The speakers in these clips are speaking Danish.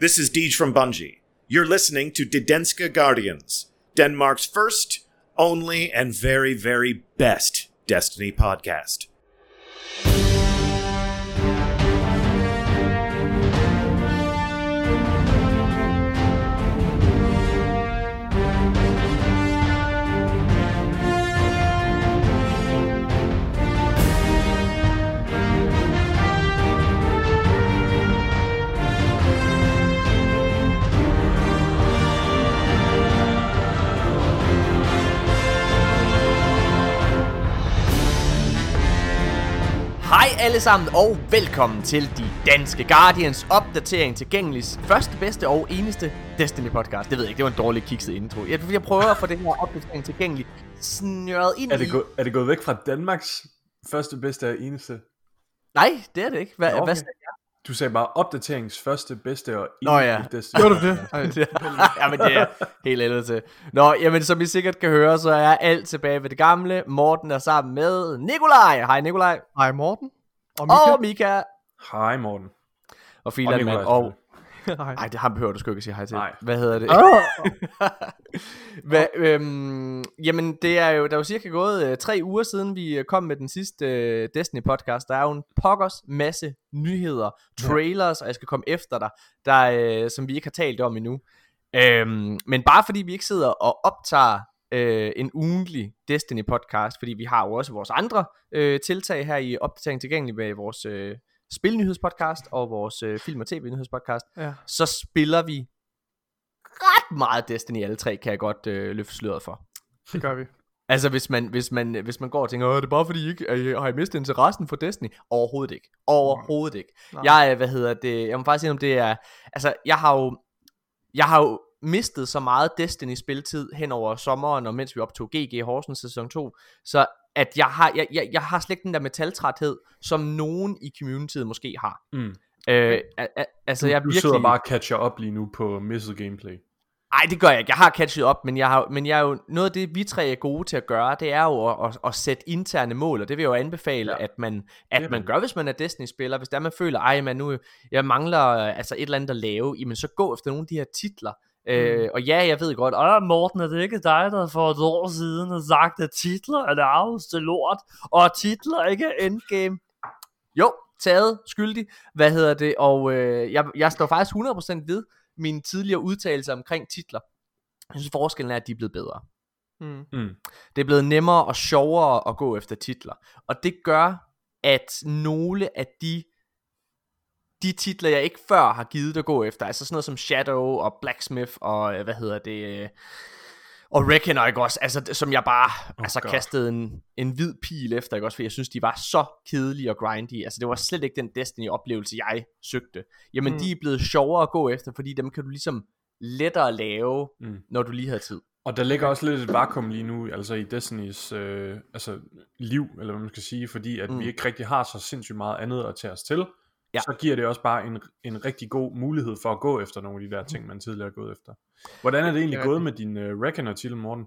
This is Deej from Bungie. You're listening to Didenska Guardians, Denmark's first, only, and very, very best Destiny podcast. Hej alle sammen og velkommen til de danske Guardians opdatering tilgængelig første, bedste og eneste Destiny podcast. Det ved jeg ikke, det var en dårlig kikset intro. Jeg, jeg prøver at få det her opdatering tilgængelig snøret ind Er det, i... gå, er det gået væk fra Danmarks første, bedste og eneste? Nej, det er det ikke. Hvad, Nå, okay. okay. hvad sagde Du sagde bare opdateringens første, bedste og Nå ja. Gjorde du det? jeg? jamen det er helt ældet til. Nå, jamen som I sikkert kan høre, så er alt tilbage ved det gamle. Morten er sammen med Nikolaj. Hej Nikolaj. Hej Morten. Og Mika. Og Mika. Hej Morten. Og Filan Nikolaj, og... Hej. Nej, det ham behøver du sgu ikke at sige hej til. Nej. Hvad hedder det? Ah, Hva, øhm, jamen, det er jo, der er jo cirka gået øh, tre uger siden, vi øh, kom med den sidste øh, Destiny-podcast. Der er jo en pokkers masse nyheder, trailers, og jeg skal komme efter dig, der, øh, som vi ikke har talt om endnu. Øhm, men bare fordi vi ikke sidder og optager øh, en ugentlig Destiny-podcast, fordi vi har jo også vores andre øh, tiltag her i opdatering tilgængelig med vores øh, spilnyhedspodcast og vores øh, film- og tv-nyhedspodcast, ja. så spiller vi ret meget Destiny alle tre, kan jeg godt øh, løfte sløret for. Det gør vi. Altså hvis man, hvis man, hvis man går og tænker, Åh, er det bare fordi, I ikke, er I, har I mistet interessen for Destiny? Overhovedet ikke. Overhovedet ikke. Nej. Jeg, er, hvad hedder det, jeg må faktisk sige, om det er, altså jeg har jo, jeg har jo mistet så meget Destiny spiltid hen over sommeren, og mens vi optog GG Horsens sæson 2, så at jeg har, jeg, jeg, jeg har slet ikke den der metaltræthed, som nogen i communityet måske har. Mm. Øh, a, a, altså Du, jeg er du virkelig... sidder bare og catcher op lige nu på misset gameplay. Nej, det gør jeg ikke. Jeg har catchet op, men jeg, har, men jeg er jo, noget af det, vi tre er gode til at gøre, det er jo at, at, at sætte interne mål, og det vil jeg jo anbefale, ja. At man, at man gør, hvis man er Destiny-spiller. Hvis der man føler, ej, man nu, jeg mangler øh, altså et eller andet at lave, jamen så gå efter nogle af de her titler. Mm. Øh, og ja, jeg ved godt, Åh, Morten, er det ikke dig, der for et år siden har sagt, at titler er det arveste lort, og at titler ikke er endgame? Jo, taget, skyldig. Hvad hedder det? Og øh, jeg, jeg står faktisk 100% ved mine tidligere udtalelser omkring titler. Jeg synes forskellen er, at de er blevet bedre. Mm. Mm. Det er blevet nemmere og sjovere at gå efter titler. Og det gør, at nogle af de de titler, jeg ikke før har givet at gå efter, altså sådan noget som Shadow og Blacksmith og øh, hvad hedder det, øh, og Reckoner, ikke også, altså som jeg bare oh altså God. kastede en, en hvid pil efter, ikke også, fordi jeg synes, de var så kedelige og grindy, altså det var slet ikke den Destiny-oplevelse, jeg søgte. Jamen, Mm. de er blevet sjovere at gå efter, fordi dem kan du ligesom lettere lave, Mm. når du lige har tid. Og der ligger også lidt et vakuum lige nu, altså i Destinys øh, altså, liv, eller hvad man skal sige, fordi at mm. vi ikke rigtig har så sindssygt meget andet at tage os til. Ja. Så giver det også bare en, en rigtig god mulighed for at gå efter nogle af de der ting, man tidligere har gået efter. Hvordan er det egentlig gået med din uh, Reckoner til morgen?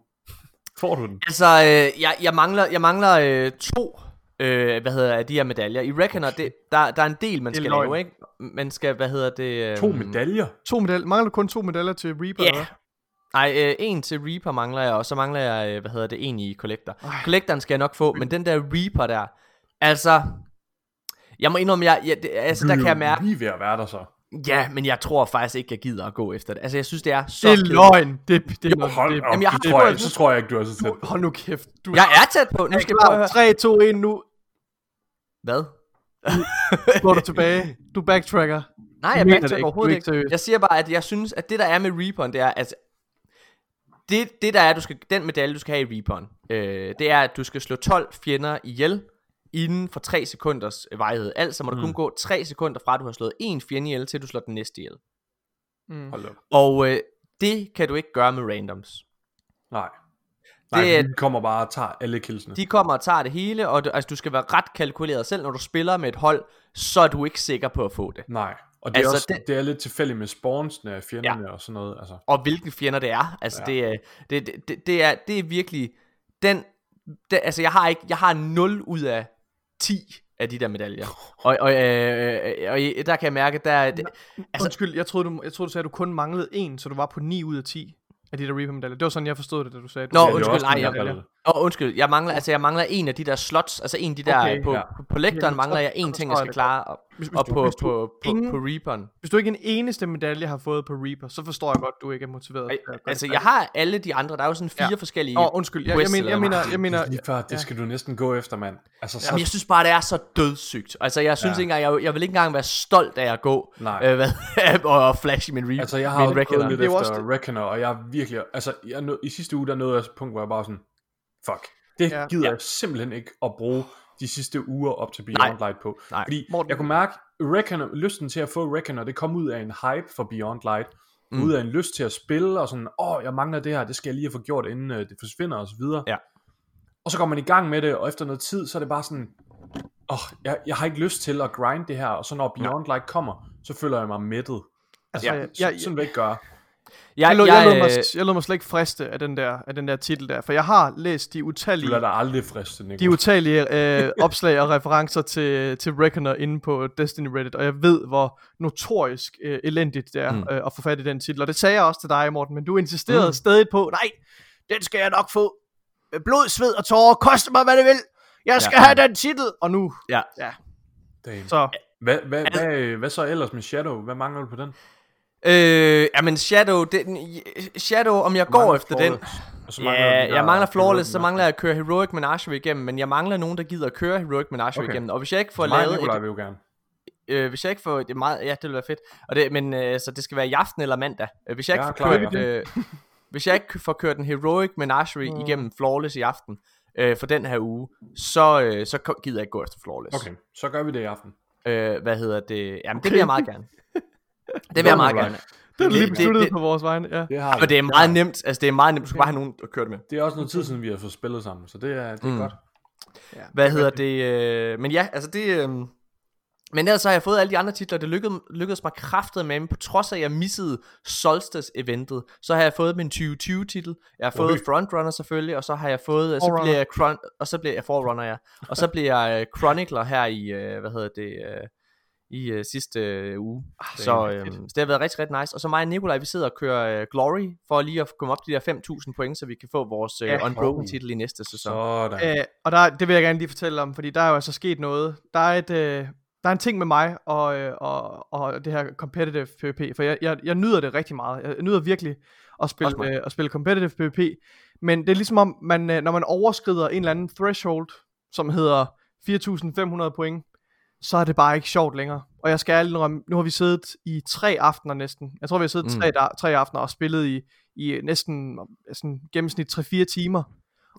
Får du den? Altså, øh, jeg, jeg mangler, jeg mangler øh, to, øh, hvad hedder de her medaljer. I Reckoner, det, der, der er en del, man skal løgn. lave, ikke? Man skal, hvad hedder det? Øh, To medaljer? To medaljer. Mangler du kun to medaljer til Reaper? Ja. eller Nej, øh, en til Reaper mangler jeg, og så mangler jeg, øh, hvad hedder det, en i Collector. Ej. Collectoren skal jeg nok få, men den der Reaper der, altså, jeg må indrømme, jeg, jeg, det, altså, der kan jeg mærke, Lige ved at være der så. ja, men jeg tror faktisk ikke, jeg gider at gå efter det. Altså, jeg synes, det er så Det er løgn. Det, det, det, Jo, hold det, op, Jamen, jeg har- så, tror jeg, så tror jeg ikke, du er så tæt du, på. hold nu kæft. Du Jeg er tæt på, nu skal jeg høre. 3, 2, 1 nu. Hvad? Går du tilbage. Du backtracker. Nej, jeg det backtracker ikke. overhovedet er ikke. ikke. Jeg siger bare, at jeg synes, at det der er med Reaperen, det er, at det, det der er, du skal, den medalje, du skal have i Reaperen, øh, det er, at du skal slå 12 fjender ihjel inden for 3 sekunders varighed. Altså må der kun Mm. gå 3 sekunder fra, at du har slået en fjende ihjel, til du slår den næste ihjel. Mm. Hold op. Og øh, det kan du ikke gøre med randoms. Nej. Nej, Det er- de kommer bare og tager alle killsene. De kommer og tager det hele, og du, altså, du skal være ret kalkuleret selv, når du spiller med et hold, så er du ikke sikker på at få det. Nej. Og det, er Altså, også, det- det... er lidt tilfældigt med spawnsene af fjenderne ja. og sådan noget. Altså. og hvilke fjender det er. Altså ja. det, er, det, det, det, det, er, det er virkelig den, det, altså jeg har ikke, jeg har 0 ud af 10 af de der medaljer. Og, og, øh, øh, og der kan jeg mærke, der er... det- Altså, Undskyld, jeg troede, du, jeg troede, du sagde, at du kun manglede en, så du var på 9 ud af 10 af de der Reaper-medaljer. Det var sådan, jeg forstod det, da du sagde det. Nå, Ja, undskyld, nej, jeg- jeg det. Åh, undskyld, jeg mangler, altså jeg mangler en af de der slots, altså en af de der, Okay, på, ja. på, på lektoren så- mangler jeg en ting, jeg skal det klare, og, Hvis, hvis, og du, på, hvis, på, du på, ingen, på Reaperen. hvis du ikke en eneste medalje har fået på Reaper, så forstår jeg godt, du ikke er motiveret. gøre Altså, det jeg har alle de andre, der er jo sådan fire Ja. forskellige... Åh, oh, undskyld, jeg, jeg, mener, jeg, mener, jeg mener, Lige før, det skal du næsten gå efter, mand. Altså, så, Jamen, jeg synes bare, det er så dødssygt. Altså, jeg synes Ja. ikke engang, jeg, jeg vil ikke engang være stolt af at gå Nej. øh, hvad, og, og flash min, re- Altså, jeg har min gået lidt Det er efter Reckoner, og jeg virkelig... Altså, jeg i sidste uge, der nåede jeg et punkt, hvor jeg bare sådan... Fuck. Det Ja. gider jeg simpelthen ikke at bruge de sidste uger op til Beyond Light på. Nej. Fordi Morten- jeg kunne mærke, Reckoner, lysten til at få Reckoner, det kom ud af en hype for Beyond Light. Mm. Ud af en lyst til at spille, og sådan, åh, oh, jeg mangler det her, det skal jeg lige have få gjort, inden uh, det forsvinder, og så videre. Ja. Og så går man i gang med det, og efter noget tid, så er det bare sådan, åh, oh, jeg, jeg har ikke lyst til at grind det her, og så når Beyond Light kommer, så føler jeg mig mættet. Altså, Ja, ja, jeg- jeg, jeg- sådan vil jeg ikke gøre. Jeg, lå, jeg, lå mig, øh, jeg lå mig slet ikke friste af den der, af den der titel der, for jeg har læst de Du utallige, lader dig aldrig friste, Nico. de utallige øh, opslag og referencer til, til Reckoner inde på Destiny Reddit, og jeg ved, hvor notorisk øh, elendigt det er Mm. øh, at få fat i den titel. Og det sagde jeg også til dig, Morten, men du insisterede Mm. stadig på, nej, den skal jeg nok få. Med blod, sved og tårer, koste mig hvad det vil. Jeg skal Ja. ja. have den titel. Og nu, Ja. Damn. så Hvad, hvad, hvad, hvad så ellers med Shadow? Hvad mangler du på den? Øh, jamen Shadow, det, Shadow, om jeg går efter den... Flawless. Og så mangler Ja, du de jeg mangler Flawless, så mangler jeg at køre Heroic Menagerie igennem, men jeg mangler nogen, der gider at køre Heroic Menagerie Okay. igennem. Og hvis jeg ikke får lavet Nikolaj et, vil jo gerne. øh, hvis jeg ikke får, det er meget, ja, det vil være fedt. Og det, men øh, så det skal være i aften eller mandag. Øh, hvis jeg ikke Ja, får klar, kørt, øh, hvis jeg ikke får kørt en Heroic Menagerie Mm. igennem Flawless i aften øh, for den her uge, så, øh, så gider jeg ikke gå efter Flawless. Okay, så gør vi det i aften. Øh, hvad hedder det? Jamen, det Okay. vil jeg meget gerne. Det vil jeg meget gerne. det er lige besluttet på vores vegne. Ja. Det har Og det er meget nemt. Altså, det er meget nemt. Du skal bare have nogen at køre det med. Det er også noget tid siden, vi har fået spillet sammen, så det er, det er Mm. godt. Hvad hedder det? Øh, men ja, altså det... Øh, men ellers så har jeg fået alle de andre titler. Det lykkedes, lykkedes mig kraftet med, men på trods af, at jeg missede Solstice-eventet, så har jeg fået min 2020-titel. Jeg har fået Okay. Frontrunner selvfølgelig, og så har jeg fået... Så Forerunner. bliver jeg og så bliver jeg Forerunner, ja. Og så bliver jeg øh, Chronicler her i, øh, hvad hedder det... I øh, sidste øh, uge. er så, øh, så det har været rigtig, rigtig nice. Og så mig og Nikolaj, vi sidder og kører øh, Glory, for lige at komme op til de der 5.000 point, så vi kan få vores øh, Ja. Unbroken Oh. titel i næste sæson. Sådan. Øh, og der, det vil jeg gerne lige fortælle om, fordi der er jo altså sket noget. Der er, et, øh, der er en ting med mig og, øh, og, og det her competitive PvP, for jeg, jeg, jeg nyder det rigtig meget. Jeg nyder virkelig at spille, øh, at spille competitive PvP, men det er ligesom om, man, øh, når man overskrider en eller anden threshold, som hedder 4.500 point, så er det bare ikke sjovt længere. Og jeg skal ærligt indrømme, nu har vi siddet i tre aftener næsten. Jeg tror, vi har siddet Mm. tre, da- tre aftener og spillet i, i næsten sådan, gennemsnit 3-4 timer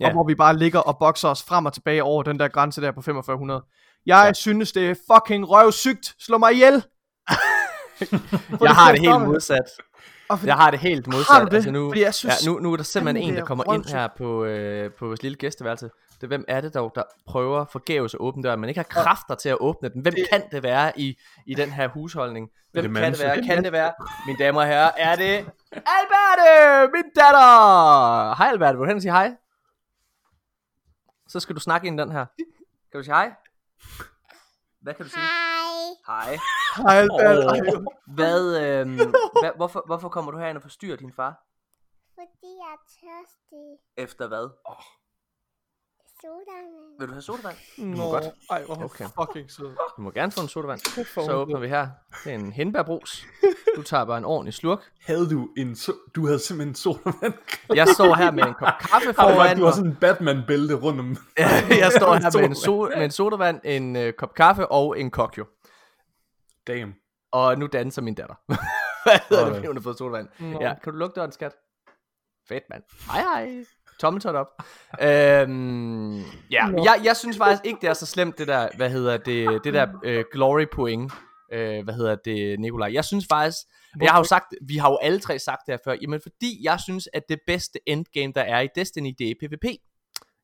Ja. og hvor vi bare ligger og bokser os frem og tilbage over den der grænse der på 4500. Jeg Ja. synes, det er fucking røvsygt. Slå mig ihjel! Jeg har det helt modsat. Fordi, Jeg har det helt modsat. Har det? Altså nu, Fordi jeg synes ja, nu, nu er der simpelthen en, der er kommer ind her på, øh, på vores lille gæsteværelse. Det, hvem er det dog, der prøver forgæves at åbne døren, men ikke har kræfter til at åbne den? Hvem Det- kan det være i, i den her husholdning? Hvem det kan det være? Kan det være? Mine damer og herrer, er det Alberte, min datter! Hej Alberte, vil du hen og sige hej? Så skal du snakke ind i den her. Kan du sige hej? Hvad kan du sige? Hej. Hej, Albert. Åh. Ej, Hvad, øh, hvad, hvorfor, hvorfor kommer du herind og forstyrrer din far? Fordi jeg er tørstig. Efter hvad? Sodavand. Vil du have sodavand? Nå, godt. ej, hvor Okay. fucking sød. Du må gerne få en sodavand. Så åbner vi her. Det er en hindbærbrus. Du tager bare en ordentlig slurk. Havde du en so- du havde simpelthen en sodavand. Jeg står her med en kop kaffe du, foran du har sådan en Batman-bælte rundt om. Jeg står her med en, Sodavand. so- med en sodavand, en øh, kop kaffe og en kokjo. Damn. Og nu danser min datter. Hvad hedder det, fordi hun har fået sodavand? Ja, kan du lukke døren, skat? Fedt, mand. Hej, hej. Tommeltot op. øhm, ja, jeg, jeg synes faktisk ikke, det er så slemt, det der, hvad hedder det, det der øh, glory point. Øh, hvad hedder det, Nikolaj? Jeg synes faktisk, jeg har jo sagt, vi har jo alle tre sagt det her før, jamen fordi jeg synes, at det bedste endgame, der er i Destiny, det er PvP.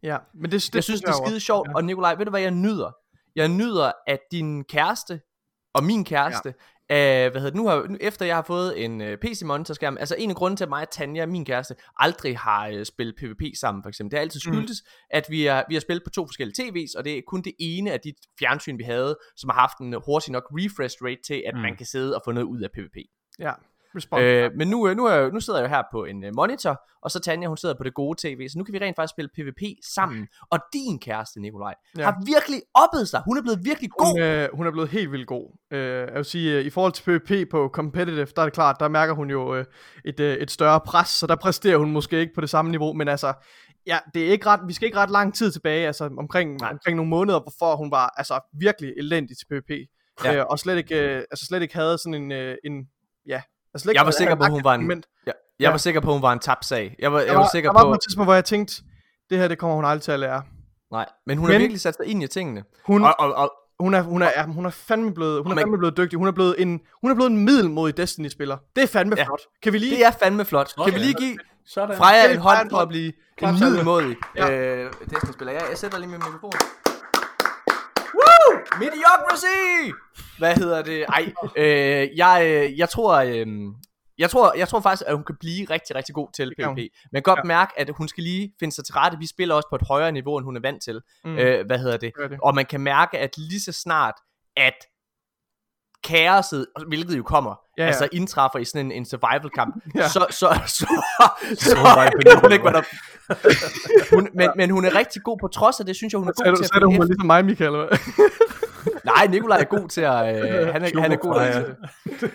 Ja, men det, det jeg synes, det er skide sjovt, Ja. og Nikolaj, ved du hvad jeg nyder? Jeg nyder, at din kæreste og min kæreste af, hvad hedder det, nu har, nu, efter jeg har fået en uh, PC monitor skærm, altså en af grunden til at mig og Tanja, min kæreste, aldrig har uh, spillet PvP sammen for eksempel, det er altid skyldtes, mm. at vi har, vi har spillet på to forskellige TV's, og det er kun det ene af de fjernsyn, vi havde, som har haft en hurtig nok refresh rate til, at. Mm. man kan sidde og få noget ud af PvP. Ja, respons. Øh, men nu, øh, nu, er, nu sidder jeg jo her på en uh, monitor, og så Tanja, hun sidder på det gode tv, så nu kan vi rent faktisk spille PvP sammen. Og din kæreste, Nikolaj, Ja. har virkelig oppet sig. Hun er blevet virkelig god. Hun, øh, hun er blevet helt vildt god. Øh, jeg vil sige, øh, i forhold til PvP på competitive, der er det klart, der mærker hun jo øh, et, øh, et større pres, så der præsterer hun måske ikke på det samme niveau, men altså, ja, det er ikke ret, vi skal ikke ret lang tid tilbage, altså omkring, Nej. omkring nogle måneder, hvorfor hun var altså virkelig elendig til PvP. Ja. Øh, og slet ikke, øh, altså slet ikke havde sådan en, øh, en ja, altså Jeg var sikker på, lagt hun var en- argument. Jeg, jeg Ja. var sikker på, at hun var en tabt sag. Jeg var, jeg var, var, sikker der var på... på et tidspunkt, hvor jeg tænkte, det her, det kommer hun aldrig til at lære. Nej, men hun Men- har virkelig sat sig ind i tingene. Hun, Og, og, og, hun er, hun er, ja, hun er fandme blevet, hun er fandme blevet dygtig. Hun er blevet en, hun er blevet en middelmodig Destiny-spiller. Det er fandme Ja. flot. Kan vi lige... det er fandme flot. Kan vi Sådan. lige give Sådan. Freja en hånd for at blive en middelmådig Ja. øh, Destiny-spiller? Jeg, jeg sætter lige min mikrofon. Woo! Mediocrity! Hvad hedder det? Ej, øh, jeg, øh, jeg tror... Øh, jeg tror, jeg tror faktisk, at hun kan blive rigtig, rigtig god til. PvP. Men godt Ja. mærke, at hun skal lige finde sig til rette. Vi spiller også på et højere niveau, end hun er vant til. Mm. Øh, hvad hedder det? det. Og man kan mærke, at lige så snart, at kaoset, hvilket jo kommer, Ja, ja, altså indtræffer i sådan en, en survival kamp, Ja. så, så, så, så, Survival jeg ved ikke, hvad der... hun, men, men hun er rigtig god på trods af det, synes jeg, hun er god til at sætter hun følge mig efter. ligesom mig, Michael? Nej, Nikolaj er god til at... Øh, han, er, han er god til det.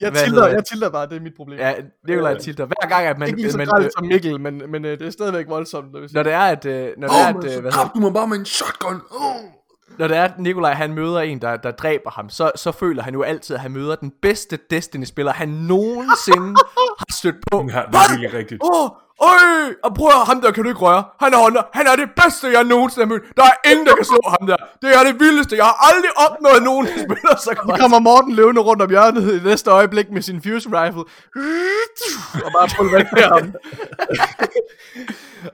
Jeg tilter, jeg tilter bare, det er mit problem. Ja, Nikolaj er tilter. Hver gang, at man... ikke lige så man øh, som Mikkel, men, men øh, det er stadigvæk voldsomt. Når det er, at... Øh, når det er, at øh, hvad du mig bare med en shotgun. Oh. Når det er, at Nikolaj han møder en, der, der dræber ham, så, så føler han jo altid, at han møder den bedste Destiny-spiller, han nogensinde har stødt på. Ja, det er virkelig rigtigt. Åh, oh, øj, og prøv at, ham der kan du ikke røre. Han er, hånder. han er det bedste, jeg nogensinde har mødt. Der er ingen, der kan slå ham der. Det er det vildeste. Jeg har aldrig opnået nogen, der spiller så godt. kommer Morten løvende rundt om hjørnet i næste øjeblik med sin fuse rifle. Og bare pulveriserer ham.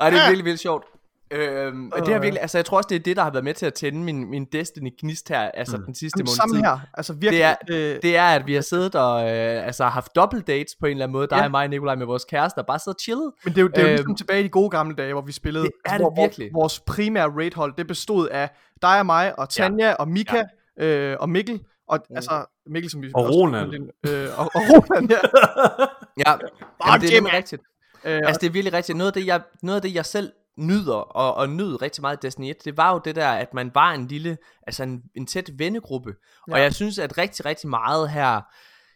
Ej, det er virkelig, virkelig sjovt. Øhm, og det har virkelig, altså jeg tror også, det er det, der har været med til at tænde min, min Destiny-gnist her, altså den sidste Jamen, måned Samme tid. her. Altså virkelig. Det er, øh, det er, at vi har siddet og øh, altså, haft double dates på en eller anden måde. Der Ja. er mig og Nikolaj med vores kærester, bare siddet og chillet. Men det er jo, det er jo Øhm, ligesom tilbage i de gode gamle dage, hvor vi spillede. det er altså, det hvor, hvor virkelig. Vores primære raidhold, det bestod af dig og mig, og Tanja, og Mika, øh, og Mikkel. Og altså, Mikkel, som vi Og også- Ronald. Øh, og, og Ronald, ja. Ja, Jamen, det er nemlig rigtigt. Øh, Altså det er virkelig rigtigt. Noget af det, jeg, noget af det, jeg selv nyder, og, og nyd rigtig meget Destiny 1, det var jo det der, at man var en lille, altså en, en tæt vennegruppe. Ja. Og jeg synes, at rigtig, rigtig meget her,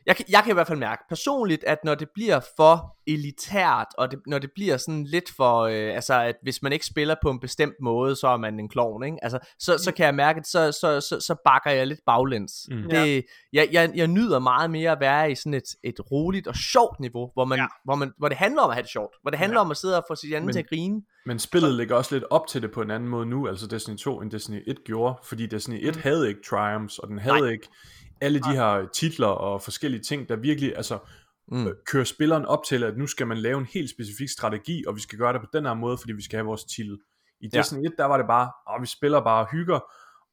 jeg, kan- jeg kan i hvert fald mærke personligt, at når det bliver for elitært, og det, når det bliver sådan lidt for, øh, altså at hvis man ikke spiller på en bestemt måde, så er man en klovn, ikke? Altså, så, så kan jeg mærke, at så, så, så, så bakker jeg lidt baglæns. Mm. Det, jeg, jeg, jeg nyder meget mere at være i sådan et, et roligt og sjovt niveau, hvor, man, ja. hvor, man, hvor det handler om at have det sjovt, hvor det handler ja. om at sidde og få sit andet til at grine. Men spillet ligger også lidt op til det på en anden måde nu, altså Destiny 2 end Destiny 1 gjorde, fordi Destiny 1 havde ikke triumphs, og den havde Nej. ikke alle de her titler og forskellige ting, der virkelig altså, Mm. øh, kører spilleren op til, at nu skal man lave en helt specifik strategi, og vi skal gøre det på den her måde, fordi vi skal have vores titel. I Ja. Destiny 1, der var det bare, at vi spiller bare og hygger,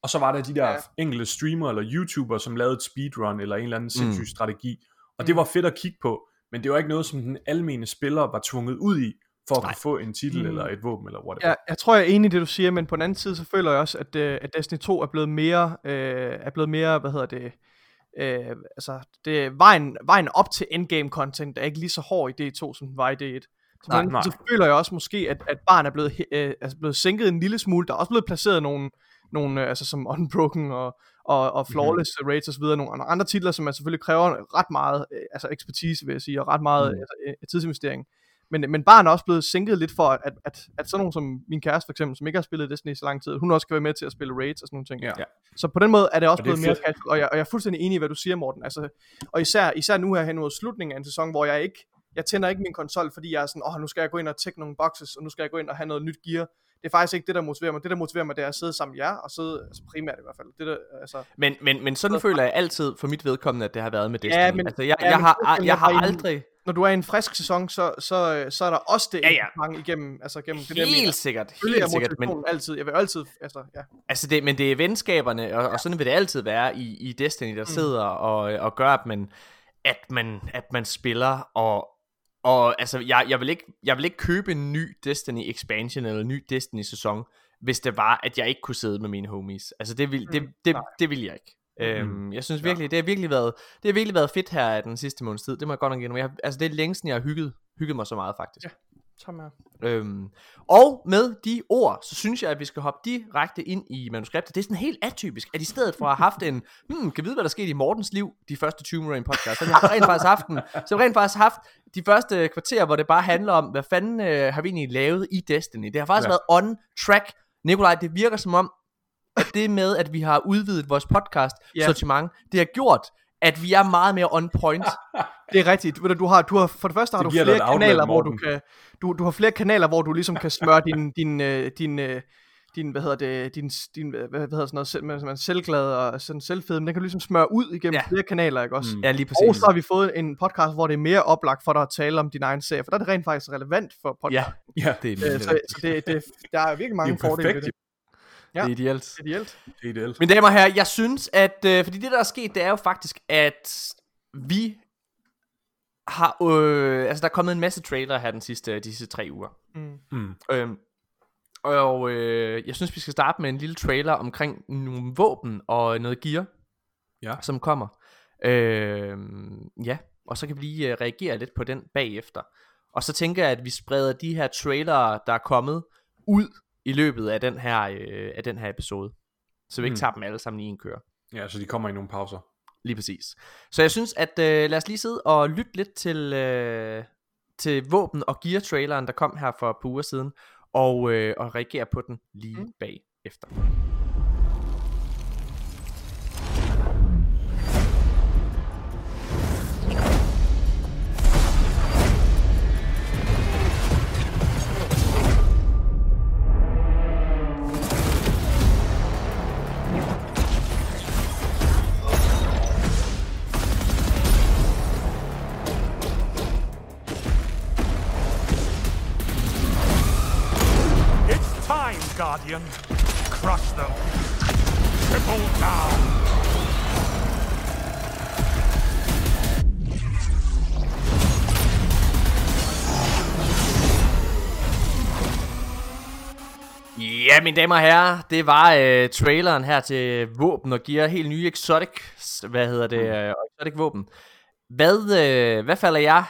og så var der de der Ja. ja. enkelte streamer eller YouTuber, som lavede et speedrun eller en eller anden sindssyg mm. strategi, og det var fedt at kigge på, men det var ikke noget, som den almene spiller var tvunget ud i, for at Nej. kunne få en titel Mm. eller et våben eller whatever. jeg, jeg tror, jeg er enig i det, du siger, men på den anden side, så føler jeg også, at, øh, at Destiny 2 er blevet mere, øh, er blevet mere, hvad hedder det, øh, altså, det, vejen, vejen op til endgame content er ikke lige så hård i D2, som den var i D1. Så, Nej, nej, så føler jeg også måske, at, at barn er blevet, øh, altså blevet sænket en lille smule. Der er også blevet placeret nogle, nogle øh, altså som Unbroken og, og, og Flawless mm-hmm. Raids osv., nogle, nogle andre titler, som man selvfølgelig kræver ret meget øh, altså ekspertise, vil jeg sige, og ret meget mm. altså, øh, tidsinvestering. Men, men barn er også blevet sænket lidt for, at, at, at, sådan nogen som min kæreste for eksempel, som ikke har spillet Destiny i så lang tid, hun også kan være med til at spille raids og sådan nogle ting. Ja. Så på den måde er det også Og det blevet mere fedt. casual, og jeg, og jeg er fuldstændig enig i, hvad du siger, Morten. Altså, og især, især nu her hen mod slutningen af en sæson, hvor jeg ikke, jeg tænder ikke min konsol, fordi jeg er sådan, åh, oh, nu skal jeg gå ind og tjekke nogle boxes, og nu skal jeg gå ind og have noget nyt gear. Det er faktisk ikke det, der motiverer mig. Det, der motiverer mig, det er at sidde sammen med jer, og sidde, altså primært i hvert fald. Det der, altså, Men, men, men sådan føler jeg altid for mit vedkommende, at det har været med Destiny. Ja, men- altså, jeg, ja, jeg, men har, jeg er har aldrig... når du er i en frisk sæson, så, så, øh, så er der også det Ja, ja. mange igennem, altså gennem det der. Helt sikkert, er helt sikkert, men, altid, jeg vil altid, altså, ja. altså det, men det er venskaberne, og, og sådan vil det altid være i, i Destiny, der sidder og, og gør, at man, at man, at man spiller, og, og altså, jeg, jeg, vil ikke, jeg vil ikke købe en ny Destiny expansion, eller en ny Destiny sæson, hvis det var, at jeg ikke kunne sidde med mine homies. Altså, det vil, det, det, nej. det vil jeg ikke. Øhm, jeg synes virkelig, det har virkelig været, det har virkelig været fedt her den sidste måneds tid. Det må jeg godt nok indrømme. Jeg, har- altså, det er længe siden, jeg har hygget, hygget mig så meget, faktisk. Ja. Her. Øhm, og med de ord, så synes jeg, at vi skal hoppe direkte ind i manuskriptet. Det er sådan helt atypisk, at i stedet for at have haft en, hmm, kan vide, hvad der skete i Mortens liv, de første 20 minutter i en podcast, så har vi rent faktisk haft en, så har vi rent faktisk haft de første kvarter, hvor det bare handler om, hvad fanden øh, har vi egentlig lavet i Destiny. Det har faktisk Ja. ja. været on track. Nikolaj, det virker som om, det med, at vi har udvidet vores podcast ja. sortiment, det har gjort, at vi er meget mere on point. Det er rigtigt. Ved Du, du har, du har, for det første har Det du flere outlet, kanaler, hvor du kan, du, du har flere kanaler, hvor du ligesom kan smøre din, din, øh, din, øh, din, hvad hedder det, din, din hvad, hvad hedder sådan noget, selv, man, man er selvglad og sådan selvfed, men den kan du ligesom smøre ud igennem ja. Flere kanaler, ikke også? Mm. ja, lige Og præcis. så har vi fået en podcast, hvor det er mere oplagt for dig at tale om din egen serie, for der er det rent faktisk relevant for podcast. Ja, Ja, det er, Øh, så, så det, det, der er virkelig mange det er fordele ved perfekt. Det. det er ideelt. Ideelt. Det er ideelt. Mine damer og herrer, jeg synes, at... Øh, fordi det, der er sket, det er jo faktisk, at vi har... Øh, altså, der er kommet en masse trailer her den sidste, de sidste tre uger. Mm. Mm. Øhm, og øh, jeg synes, vi skal starte med en lille trailer omkring nogle våben og noget gear, Ja. som kommer. Øh, ja, og så kan vi lige øh, reagere lidt på den bagefter. Og så tænker jeg, at vi spreder de her trailere, der er kommet, ud i løbet af den her, øh, af den her episode. Så vi ikke Mm. tager dem alle sammen i en kør. Ja, så de kommer i nogle pauser. Lige præcis. Så jeg synes, at øh, lad os lige sidde og lytte lidt til, øh, til våben- og gear-traileren, der kom her for et par uger siden, og, øh, og reagere på den lige mm. bagefter. Damer og herrer, det var øh, traileren her til våben og gear, helt nye exotic, hvad hedder det, øh, exotic våben. Hvad, øh, hvad falder jeg,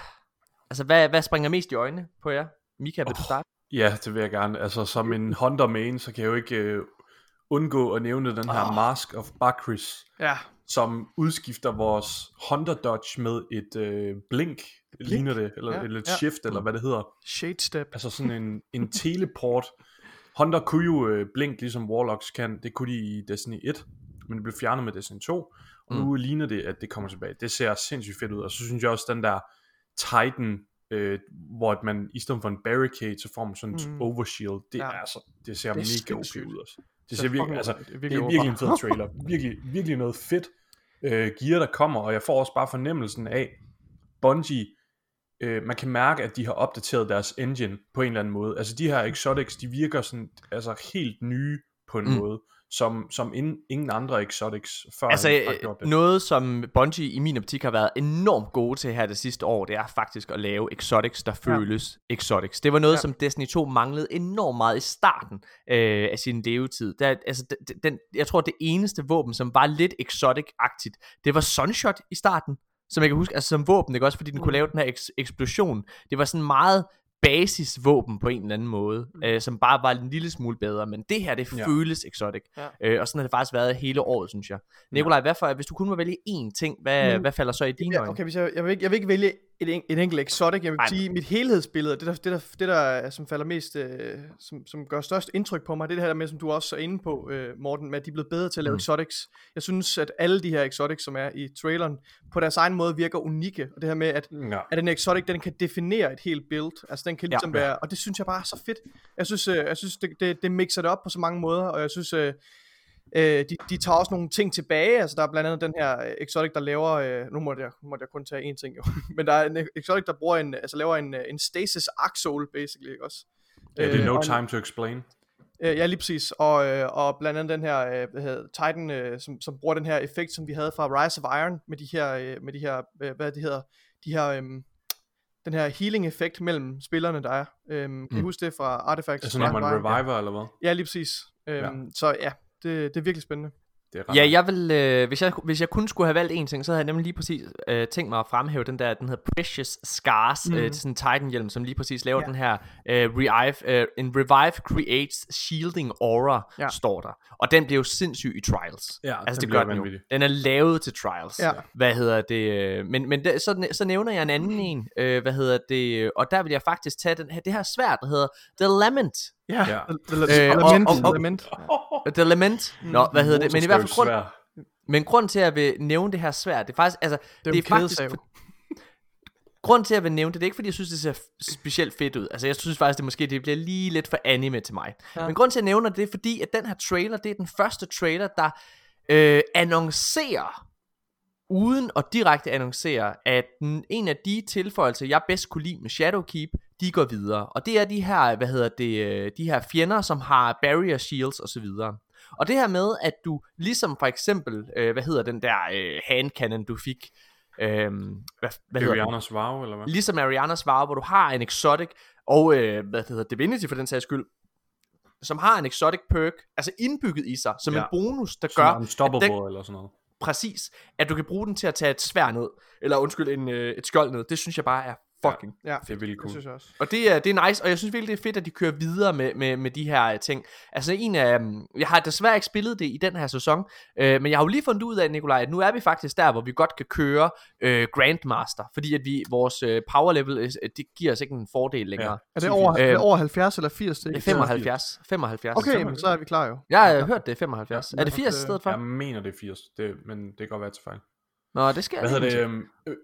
altså hvad, hvad springer mest i øjnene på jer? Mika, vil du starte? Ja, det vil jeg gerne. Altså, som en Honda main, så kan jeg jo ikke øh, undgå at nævne den her Åh. Mask of Bakris, Ja, som udskifter vores Honda Dodge med et øh, blink, blink, ligner det, eller, Ja, ja, eller et ja. shift, eller hvad det hedder. shade step. Altså sådan en, en teleport. Honda kunne jo øh, blink, ligesom Warlocks kan. Det kunne de i Destiny 1, men det blev fjernet med Destiny 2. Og nu ligner det, at det kommer tilbage. Det ser sindssygt fedt ud. Og så synes jeg også, den der Titan, øh, hvor man i stedet for en barricade, så får man sådan en Mm. overshield. Det, Ja. er altså, det ser Det mega okay ud også. Det Det ser er virkelig, altså, det er virkelig en fed trailer. Virkelig, virkelig noget fedt øh, gear, der kommer. Og jeg får også bare fornemmelsen af, Bungie, øh, man kan mærke, at de har opdateret deres engine på en eller anden måde. Altså de her exotics, de virker sådan, altså helt nye på en Mm. måde, som, som in, ingen andre exotics før Altså har øh, gjort det. noget som Bungie i min optik har været enormt gode til her det sidste år, det er faktisk at lave exotics, der føles exotics. Det var noget, Ja. ja. som Destiny 2 manglede enormt meget i starten øh, af sin levetid. Der, altså, den, den, jeg tror, det eneste våben, som var lidt exotic-agtigt, det var Sunshot i starten. Som jeg kan huske, altså som våben, ikke også, fordi den kunne lave den her eks- eksplosion. Det var sådan meget basisvåben på en eller anden måde, mm. øh, som bare var en lille smule bedre, men det her, det Ja. føles exotic. Ja. Øh, og sådan har det faktisk været hele året, synes jeg. Nikolaj, hvad for, hvis du kun må vælge én ting, hvad, Mm. mm. hvad falder så i dine Ja, øjne? okay, hvis jeg, jeg, vil ikke, jeg vil ikke vælge et, en, et enkelt exotic. Jeg vil Nej. sige, mit helhedsbillede, det der, det der, det der er, som falder mest, øh, som, som gør størst indtryk på mig, det er det her med, som du også er inde på, øh, Morten, med at de er blevet bedre til at lave Mm. exotics. Jeg synes, at alle de her exotics, som er i traileren, på deres egen måde virker unikke. Og det her med, at Ja. at en exotic, den kan definere et helt build. Altså den kan Ja. ligesom være, og det synes jeg bare er så fedt. Jeg synes, øh, jeg synes det, det, det mixer det op på så mange måder, og jeg synes, øh, Øh, de, de tager også nogle ting tilbage, altså der er blandt andet den her øh, Exotic, der laver, øh, nu måtte jeg, nu måtte jeg kun tage én ting jo, men der er en Exotic, der bruger en, altså laver en, øh, en Stasis Axole, basically, ikke også? Ja, det er Øh, no en- time to explain. Øh, ja, lige præcis. Og, øh, og blandt andet den her øh, hvad hedder, Titan, øh, som, som bruger den her effekt, som vi havde fra Rise of Iron, med de her, øh, med de her øh, hvad det hedder, de her, øh, den her healing effekt mellem spillerne, der er. Øhm, kan I Mm. huske det fra Artifacts? Altså når man reviver, eller hvad? Ja, lige præcis. Øhm, Ja. Så ja, det, det er virkelig spændende. Det er ret Ja, jeg vil, øh, hvis, jeg, hvis jeg kun skulle have valgt en ting, så havde jeg nemlig lige præcis øh, tænkt mig at fremhæve den der, den hedder Precious Scars, mm. øh, Mhm. sådan en Titan-hjelm, som lige præcis laver Ja. den her øh, revive, øh, en revive creates shielding aura, Ja. står der. Og den bliver jo sindssyg i Trials. Ja, altså det bliver gør den jo. Den er lavet til Trials. Ja. Hvad hedder det? øh, Men, men det, så, så nævner jeg en anden en, øh, hvad hedder det? Og der vil jeg faktisk tage den her, det her svært, der hedder The Lament. Ja, Ja. The, the, Øh, Lament, og- og- Lament. The Lament. Nå, hvad hedder det? Men i hvert fald grund, men grund til at jeg vil nævne det her svært, det er faktisk, altså, Det er, det er faktisk, grund til at jeg vil nævne det, det er ikke fordi, jeg synes, det ser specielt fedt ud. Altså, jeg synes faktisk, det måske det bliver lige lidt for anime til mig. Ja. Men grund til at jeg nævner det, det er fordi, at den her trailer, det er den første trailer, der øh, annoncerer, uden at direkte annoncere, at en af de tilføjelser, jeg bedst kunne lide med Shadowkeep, de går videre. Og det er de her, hvad hedder det, øh, de her fjender, som har barrier shields osv. Og det her med, at du ligesom for eksempel, øh, hvad hedder den der øh, handcannon, du fik, øh, hvad, hvad? Arianas Wow, eller hvad? Ligesom Arianas Vow, hvor du har en exotic, og øh, hvad det hedder, Divinity for den sags skyld, som har en exotic perk, altså indbygget i sig, som Ja. en bonus, der Som gør, Unstoppable, den, eller sådan noget. præcis, at du kan bruge den til at tage et svær ned, eller undskyld, en, øh, et skjold ned. Det synes jeg bare er fucking Ja, Det er virkelig det cool. synes jeg også. og det er, det er nice, og jeg synes virkelig, det er fedt, at de kører videre med, med, med de her øh, ting. Altså en af, um, jeg har desværre ikke spillet det i den her sæson, øh, men jeg har jo lige fundet ud af, Nikolaj, at nu er vi faktisk der, hvor vi godt kan køre øh, Grandmaster, fordi at vi, vores øh, power level, øh, det giver os ikke en fordel længere. Ja. Er det over, er Øh, over 70 eller 80? Det er ikke? 75. 75. Okay, men så er vi klar jo. Jeg har hørt det er 75. er det 80 i stedet for? Jeg mener, det er 80, det, men det kan godt være til fejl. Nå, det skal Hvad jeg hedder det? øhm, øh,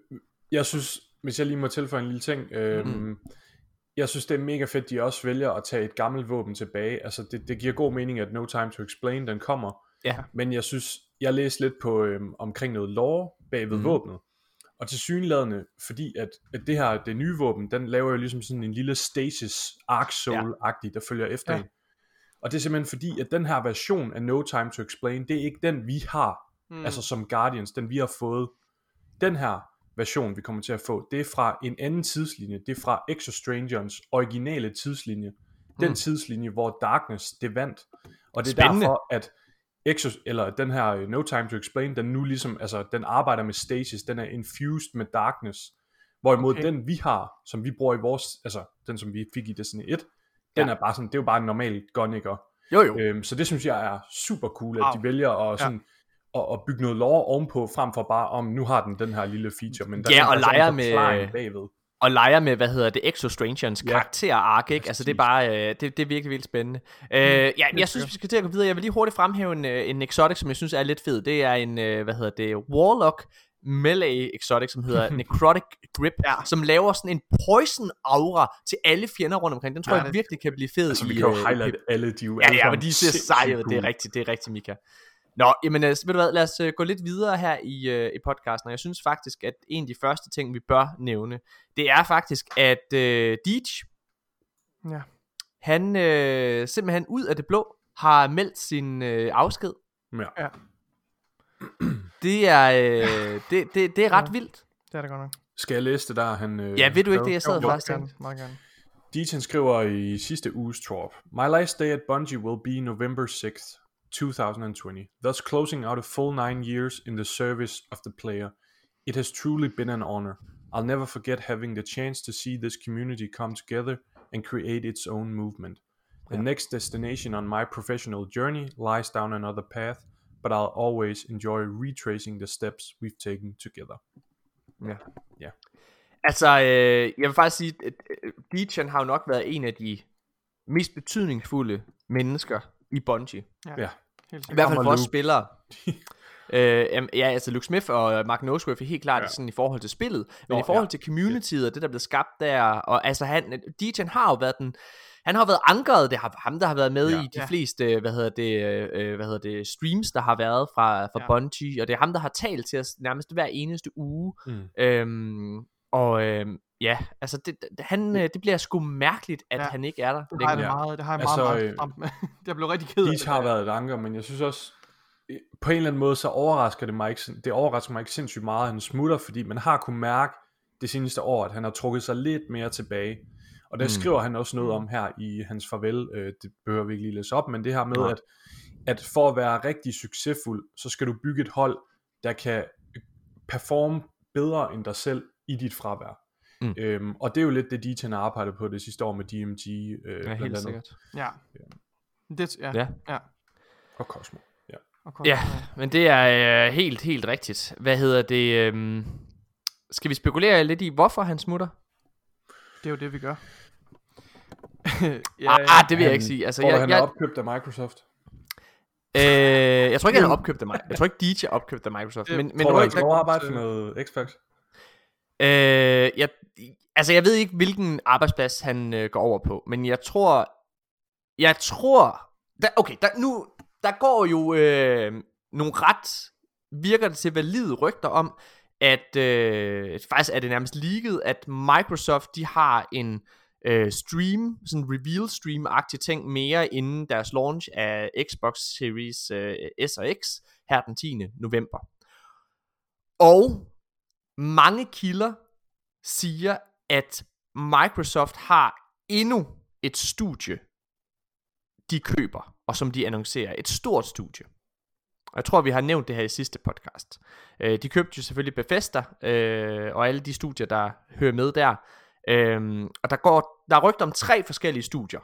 jeg synes, hvis jeg lige må tilføje en lille ting, øhm, Mm. jeg synes, det er mega fedt, de også vælger at tage et gammelt våben tilbage. Altså, det, det giver god mening, at No Time to Explain, den kommer. Ja. Men jeg synes, jeg læste lidt på øhm, omkring noget lore bag ved mm. våbnet. Og til synlædende, fordi at, at det her, det nye våben, den laver jo ligesom sådan en lille stasis Arc Soul-agtig, der følger efter Ja. ja. en. Og det er simpelthen fordi, at den her version af No Time to Explain, det er ikke den, vi har mm. altså som Guardians, den vi har fået. Den her version, vi kommer til at få, det er fra en anden tidslinje. Det er fra Exo Strangerens originale tidslinje. Den Mm. tidslinje, hvor Darkness, det vandt. Og det er Spændende. derfor, at Exo, eller den her øh, No Time to Explain, den nu ligesom, altså den arbejder med stasis, den er infused med darkness. Hvorimod Okay. den vi har, som vi bruger i vores, altså den som vi fik i Destiny 1, den Ja. er bare sådan, det er jo bare en normal gun, ikke? Jo, jo. Øhm, så det synes jeg er super cool, at Wow. de vælger at, sådan, at, at bygge noget lore ovenpå, frem for bare om, nu har den den her lille feature, men der Ja, er og en leger med- bagved. og leger med, hvad hedder det, Exo Strangerens Ja. karakter ark, ikke? Altså det er bare, øh, det, det er virkelig, virkelig spændende. Øh, ja, jeg synes, vi skal til at gå videre. Jeg vil lige hurtigt fremhæve en, øh, en exotic, som jeg synes er lidt fed. Det er en, øh, hvad hedder det, Warlock melee exotic, som hedder Necrotic Grip, ja. som laver sådan en poison aura til alle fjender rundt omkring. Den tror Ja, jeg virkelig kan blive fed Altså, i... vi kan jo øh, highlight alle, de er jo Ja, ja, men de ser seje. Det er rigtigt, det er rigtigt, Mika. Nå, jamen, altså, ved du hvad, lad os øh, gå lidt videre her i, øh, i podcasten, og jeg synes faktisk, at en af de første ting, vi bør nævne, det er faktisk, at øh, Deej, Ja. han øh, simpelthen ud af det blå, har meldt sin øh, afsked. Ja. Det er, øh, det, det, det er ret Ja. vildt. Det er det godt nok. Skal jeg læse det der, han... Øh, Ja, ved du ikke det, jeg sad Jo, faktisk gerne, meget gerne. Deaton skriver i sidste uges trop. My last day at Bungie will be November 6th, 2020, thus closing out a full nine years in the service of the player. It has truly been an honor. I'll never forget having the chance to see this community come together and create its own movement. The next destination on my professional journey lies down another path, but I'll always enjoy retracing the steps we've taken together. Altså, øh, jeg vil faktisk sige, at øh, Deej, han har jo nok været en af de mest betydningsfulde mennesker i Bungie. Ja. Helt I hvert fald for os spillere. Øh, ja, altså Luke Smith og Mark Noseworth er helt klart Ja. sådan i forhold til spillet, men Nå, i forhold ja. til communityet og det, der blev skabt der, og altså han, DJ har jo været den, han har været ankeret, det har ham, der har været med Ja. i de Ja. fleste, hvad hedder det, øh, hvad hedder det, streams, der har været fra, fra ja. Bungie, og det er ham, der har talt til os nærmest hver eneste uge, Mm. øhm, og øhm, ja, altså det, det- han, øh, det bliver sgu mærkeligt, at Ja. ja. han ikke er der. Det har jeg det Ja. meget, det har jeg Altså, meget, meget øh, stramt med. jeg blev rigtig ked af Deej har været et anker, men jeg synes også, på en eller anden måde, så overrasker det mig ikke, det overrasker mig ikke sindssygt meget, at han smutter, fordi man har kunnet mærke det seneste år, at han har trukket sig lidt mere tilbage. Og der mm. Mm. skriver han også noget om her i hans farvel, øh, det behøver vi ikke lige læse op, men det her med, Nej. at, at for at være rigtig succesfuld, så skal du bygge et hold, der kan performe bedre end dig selv i dit fravær. Mm. Øhm, og det er jo lidt det, Deej har arbejdet på det sidste år med DMG. Øh, Ja, blandt helt andet, sikkert. Ja. Det, ja. Ja. ja. Og Cosmo. Ja. Og Ja, men det er øh, helt, helt rigtigt. Hvad hedder det? øhm, skal vi spekulere lidt i, hvorfor han smutter? Det er jo det, vi gør. Ja, ah, det vil jeg Han- ikke sige. Altså, jeg, han jeg, er opkøbt af Microsoft? øh, jeg tror ikke, han er opkøbt af mig. Jeg tror ikke, DJ er opkøbt af Microsoft. Det Men, men tror du, han skal for noget Xbox? Øh, jeg, altså, jeg ved ikke, hvilken arbejdsplads han øh, går over på, men jeg tror, jeg tror, der, okay, der, nu, der går jo øh, nogle ret, virker det til valide rygter om, at øh, faktisk er det nærmest ligget, at Microsoft, de har en øh, stream, sådan en reveal stream-agtig ting mere inden deres launch af Xbox Series øh, S og X her den 10. november. Og mange kilder siger, at Microsoft har endnu et studie, de køber, og som de annoncerer. Et stort studie. Og jeg tror, vi har nævnt det her i sidste podcast. Øh, de købte jo selvfølgelig Bethesda, øh, og alle de studier, der hører med der. Øh, og der, går, der er rygter om tre forskellige studier,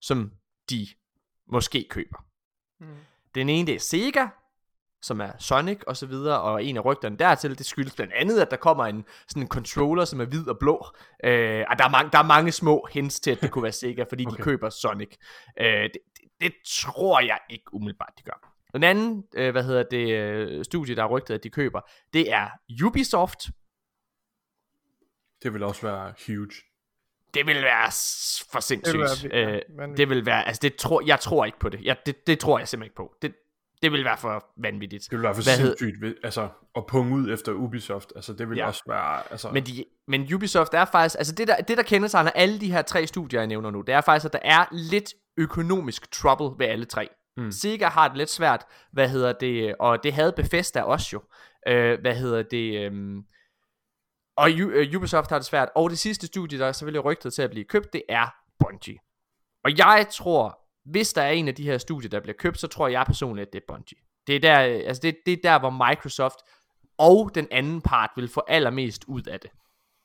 som de måske køber. Mm. Den ene det er Sega, som er Sonic og så videre, og en af rygterne dertil, det skyldes blandt andet, at der kommer en sådan en controller, som er hvid og blå. Øh, og der er, mange, der er mange små hints til, at det kunne være Sega, fordi okay. De køber Sonic. Øh, det, det, det tror jeg ikke umiddelbart, de gør. Den anden, øh, hvad hedder det, øh, studie, der er rygtet, at de køber, det er Ubisoft. Det vil også være huge. Det vil være for sindssygt. Det vil være- øh, det vil være, altså det tror, jeg tror ikke på det. Jeg, det. Det tror jeg simpelthen ikke på. Det, det vil være for vanvittigt. Det vil være for Hvad hed- sindssygt, ved- altså at punge ud efter Ubisoft. Altså det vil Ja. også være, altså... Men, de, men Ubisoft er faktisk, altså det der, det der kendetegner alle de her tre studier, jeg nævner nu, det er faktisk, at der er lidt økonomisk trouble ved alle tre. Mm. Sega har det lidt svært, hvad hedder det, og det havde Bethesda også jo, øh, hvad hedder det, øhm, og øh, Ubisoft har det svært, og det sidste studie, der er selvfølgelig rygtet til at blive købt, det er Bungie. Og jeg tror, hvis der er en af de her studier, der bliver købt, så tror jeg personligt, at det er Bungie. Det er der, øh, altså det, det er der, hvor Microsoft og den anden part vil få allermest ud af det.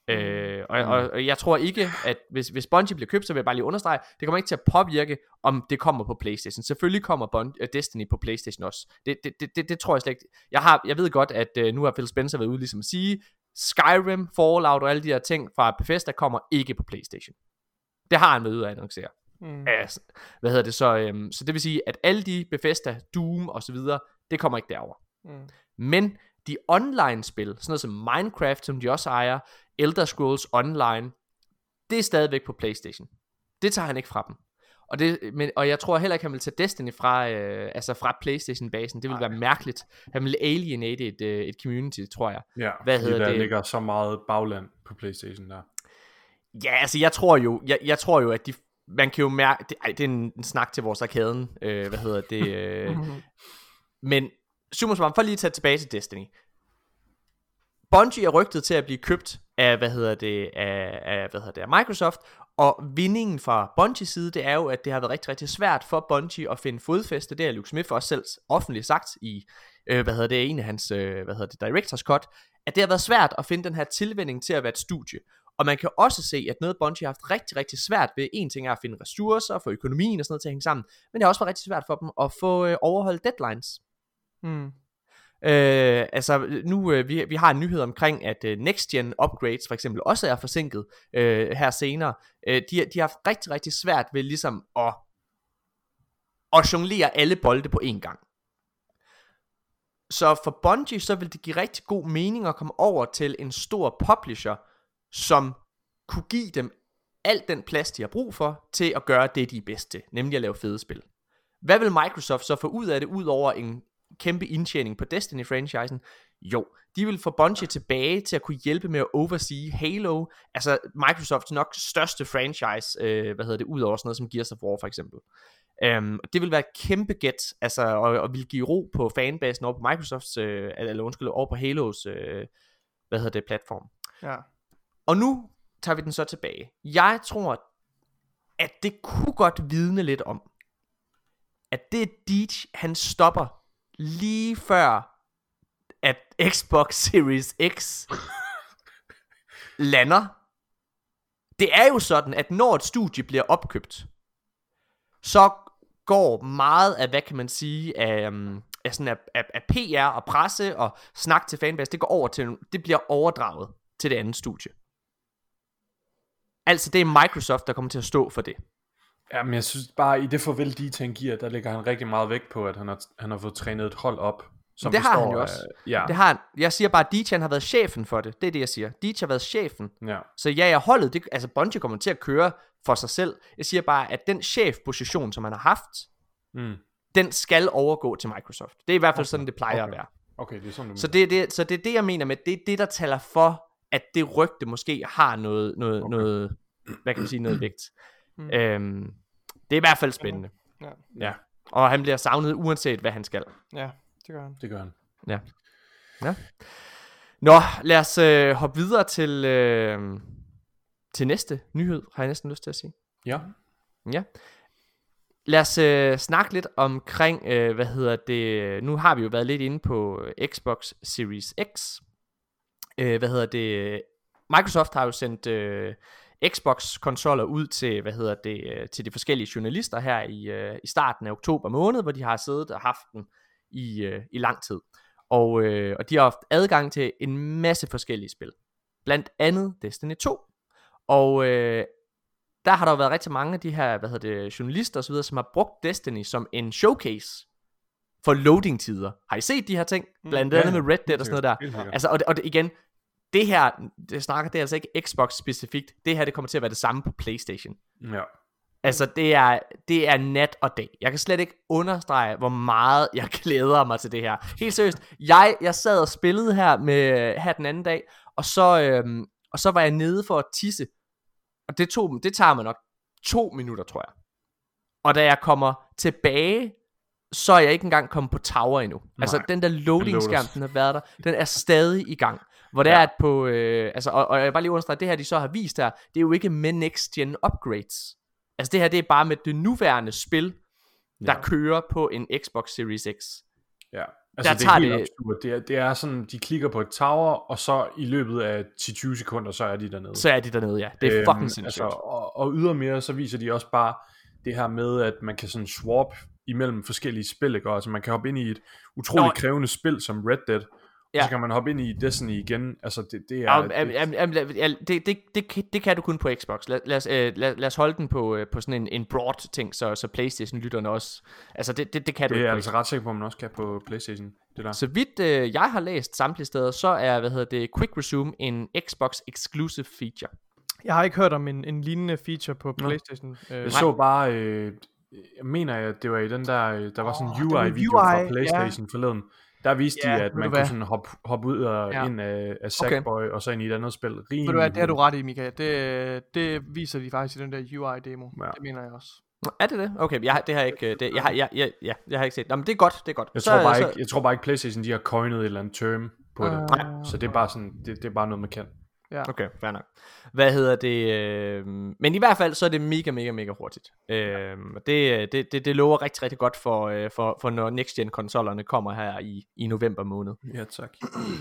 Øh, og, og, og jeg tror ikke, at hvis, hvis Bungie bliver købt, så vil jeg bare lige understrege, det kommer ikke til at påvirke, om det kommer på Playstation. Selvfølgelig kommer Bun- uh, Destiny på Playstation også. Det, det, det, det, det tror jeg slet ikke. Jeg, har, jeg ved godt, at uh, nu har Phil Spencer været ude ligesom at sige, Skyrim, Fallout og alle de her ting fra Bethesda kommer ikke på Playstation. Det har han været ude at annoncere. Mm. Altså, hvad hedder det så? Øhm, så det vil sige, at alle de Bethesda, Doom og så videre, det kommer ikke derover. Mm. Men de online-spil, sådan noget som Minecraft, som de også ejer, Elder Scrolls Online, det er stadigvæk på Playstation. Det tager han ikke fra dem. Og, det, men, og jeg tror heller ikke, han vil tage Destiny fra, øh, altså fra Playstation-basen. Det vil være mærkeligt. Han vil alienate et, øh, et community, tror jeg. ja, hvad hedder der det? ligger så meget bagland på Playstation der. Ja, altså jeg tror jo, jeg, jeg tror jo, at de, man kan jo mærke, det, ej, det er en, en snak til vores arkaden, øh, hvad hedder det, øh, men summa summarum, for lige at tage tilbage til Destiny. Bungie er rygtet til at blive købt af, hvad hedder det, af, af, hvad hedder det, af Microsoft, og vindingen fra Bungies side, det er jo, at det har været rigtig, rigtig svært for Bungie at finde fodfæste. Det har Luke Smith også selv offentligt sagt i, øh, hvad hedder det, en af hans, øh, hvad hedder det, director's cut, at det har været svært at finde den her tilvænding til at være et studie. Og man kan også se, at noget Bungie har haft rigtig, rigtig svært ved, en ting er at finde ressourcer, få økonomien og sådan noget til at hænge sammen, men det har også været rigtig svært for dem at få øh, overholdt deadlines. Mm. Øh, altså nu, øh, vi, vi har en nyhed omkring, at øh, next gen upgrades for eksempel også er forsinket øh, her senere. Øh, de, de har haft rigtig, rigtig svært ved ligesom at, at jonglere alle bolde på én gang. så for Bungie, så vil det give rigtig god mening at komme over til en stor publisher, som kunne give dem al den plads, de har brug for, til at gøre det, de er bedst til, nemlig at lave fede spil. Hvad vil Microsoft så få ud af det, ud over en kæmpe indtjening på Destiny-franchisen? Jo, de vil få Bungie tilbage til at kunne hjælpe med at oversee Halo, altså Microsofts nok største franchise, øh, hvad hedder det, ud over sådan noget som Gears of War for eksempel. Um, det vil være et kæmpe gæt, altså, og, og vil give ro på fanbasen over på Microsofts, øh, eller undskyld, over på Halos, øh, hvad hedder det, platform. Ja. Og nu tager vi den så tilbage. Jeg tror, at det kunne godt vidne lidt om, at det Deej, han stopper lige før, at Xbox Series X lander. Det er jo sådan, at når et studie bliver opkøbt, så går meget af, hvad kan man sige, af, øhm, af, sådan af, af, af PR og presse og snak til fanbase, det går over til, det bliver overdraget til det andet studie. Altså det er Microsoft, der kommer til at stå for det. Ja, men jeg synes bare, i det farvel, de giver, der lægger han rigtig meget vægt på, at han har, han har fået trænet et hold op. Som det har består han jo af- også. ja, Det har han. Jeg siger bare, at har været chefen for det. Det er det, jeg siger. Deej har været chefen. ja. Så ja, jeg holdet, det, altså Bungie kommer til at køre for sig selv. Jeg siger bare, at den chefposition, som han har haft, Mm. den skal overgå til Microsoft. Det er i hvert fald okay. sådan, det plejer okay. At være. Okay, det er sådan, du Så det, det, så det er det, jeg mener med, det er det, der taler for, at det rygte måske har noget, noget, okay. Noget hvad kan man sige, noget vægt. Mm. Øhm, det er i hvert fald spændende. Ja. Ja. Og han bliver savnet, uanset hvad han skal. ja, det gør han. Det gør han. Ja. ja. Nå, lad os øh, hoppe videre til, øh, til næste nyhed, har jeg næsten lyst til at sige. Ja. Ja. Lad os øh, snakke lidt omkring, øh, hvad hedder det, nu har vi jo været lidt inde på øh, Xbox Series X. Øh, hvad hedder det, Microsoft har jo sendt øh, Xbox-konsoller ud til, hvad hedder det, øh, til de forskellige journalister her i, øh, i starten af oktober måned, hvor de har siddet og haft den i, øh, i lang tid. Og, øh, og de har haft adgang til en masse forskellige spil. Blandt andet Destiny 2. Og øh, der har der jo været rigtig mange af de her, hvad hedder det, journalister osv., som har brugt Destiny som en showcase for loading-tider. Har I set de her ting? Blandt Ja, andet ja. med Red Dead og sådan noget der. Altså, og, det, og det, igen, det her, det snakker, det er altså ikke Xbox specifikt. Det her, det kommer til at være det samme på Playstation. Ja. Altså, det er, det er nat og dag. Jeg kan slet ikke understrege, hvor meget jeg glæder mig til det her. Helt seriøst, jeg, jeg sad og spillede her med her den anden dag, og så, øhm, og så var jeg nede for at tisse. Og det, tog, det tager mig nok to minutter, tror jeg. Og da jeg kommer tilbage, så er jeg ikke engang kommet på tower endnu. Nej, altså, den der loading-skærm, den har været der, den er stadig i gang. Hvor det ja. Er, at på, øh, altså, og, og jeg vil bare lige understrege, det her, de så har vist her, det er jo ikke med next gen upgrades. Altså det her, det er bare med det nuværende spil, der Ja. kører på en Xbox Series X. Ja. Altså, Der det er helt det- det... absurd. Det er, det er sådan, de klikker på et tower, og så i løbet af 10-20 sekunder, så er de dernede. Så er de dernede, ja. Det er Øhm, fucking sindssygt. Altså, og, og ydermere, så viser de også bare det her med, at man kan sådan swap imellem forskellige spil, ikke? Altså, man kan hoppe ind i et utroligt Nå. Krævende spil som Red Dead, ja. Og så kan man hoppe ind i Destiny igen. Altså, det, det er... Det, det, det, det, kan- det kan du kun på Xbox. Lad, lad, os, øh, lad, lad os holde den på, øh, på sådan en, en broad ting, så, så Playstation-lytterne også... Altså, det, det, det kan du det er altså ret sikker på, at man også kan på Playstation. Det der. Så vidt øh, jeg har læst samtlige steder, så er, hvad hedder det, Quick Resume en Xbox exclusive feature. Jeg har ikke hørt om en, en lignende feature på Playstation. Øh, Jeg så bare, øh, jeg mener, at det var i den der, der var sådan en var UI-video fra UI, Playstation forleden. Der viste Ja, de, at man kunne sådan hoppe, hoppe ud og Ja. ja. ind af, af Sackboy, og så ind i et andet spil. Rimelig Ved du hvad, det har du ret i, Michael. Det, det viser de faktisk i den der UI-demo. Ja. Det mener jeg også. Er det det? Okay, jeg, har- det har jeg ikke, øh, det, jeg, har, jeg, jeg, ja, jeg har ikke set. Nå, men det er godt, det er godt. Jeg, Så- tror bare så- ikke, jeg tror bare ikke, Playstation de har coined et eller andet term på det. Nej. Så det er bare sådan, det, det er bare noget, man kan. Ja. Okay, fair nok. Hvad hedder det? Øh, men i hvert fald, så er det mega, mega, mega hurtigt. Øh, det, det, det, det lover rigtig, rigtig godt for, øh, for, for når next gen konsollerne kommer her i, i november måned. Ja, tak.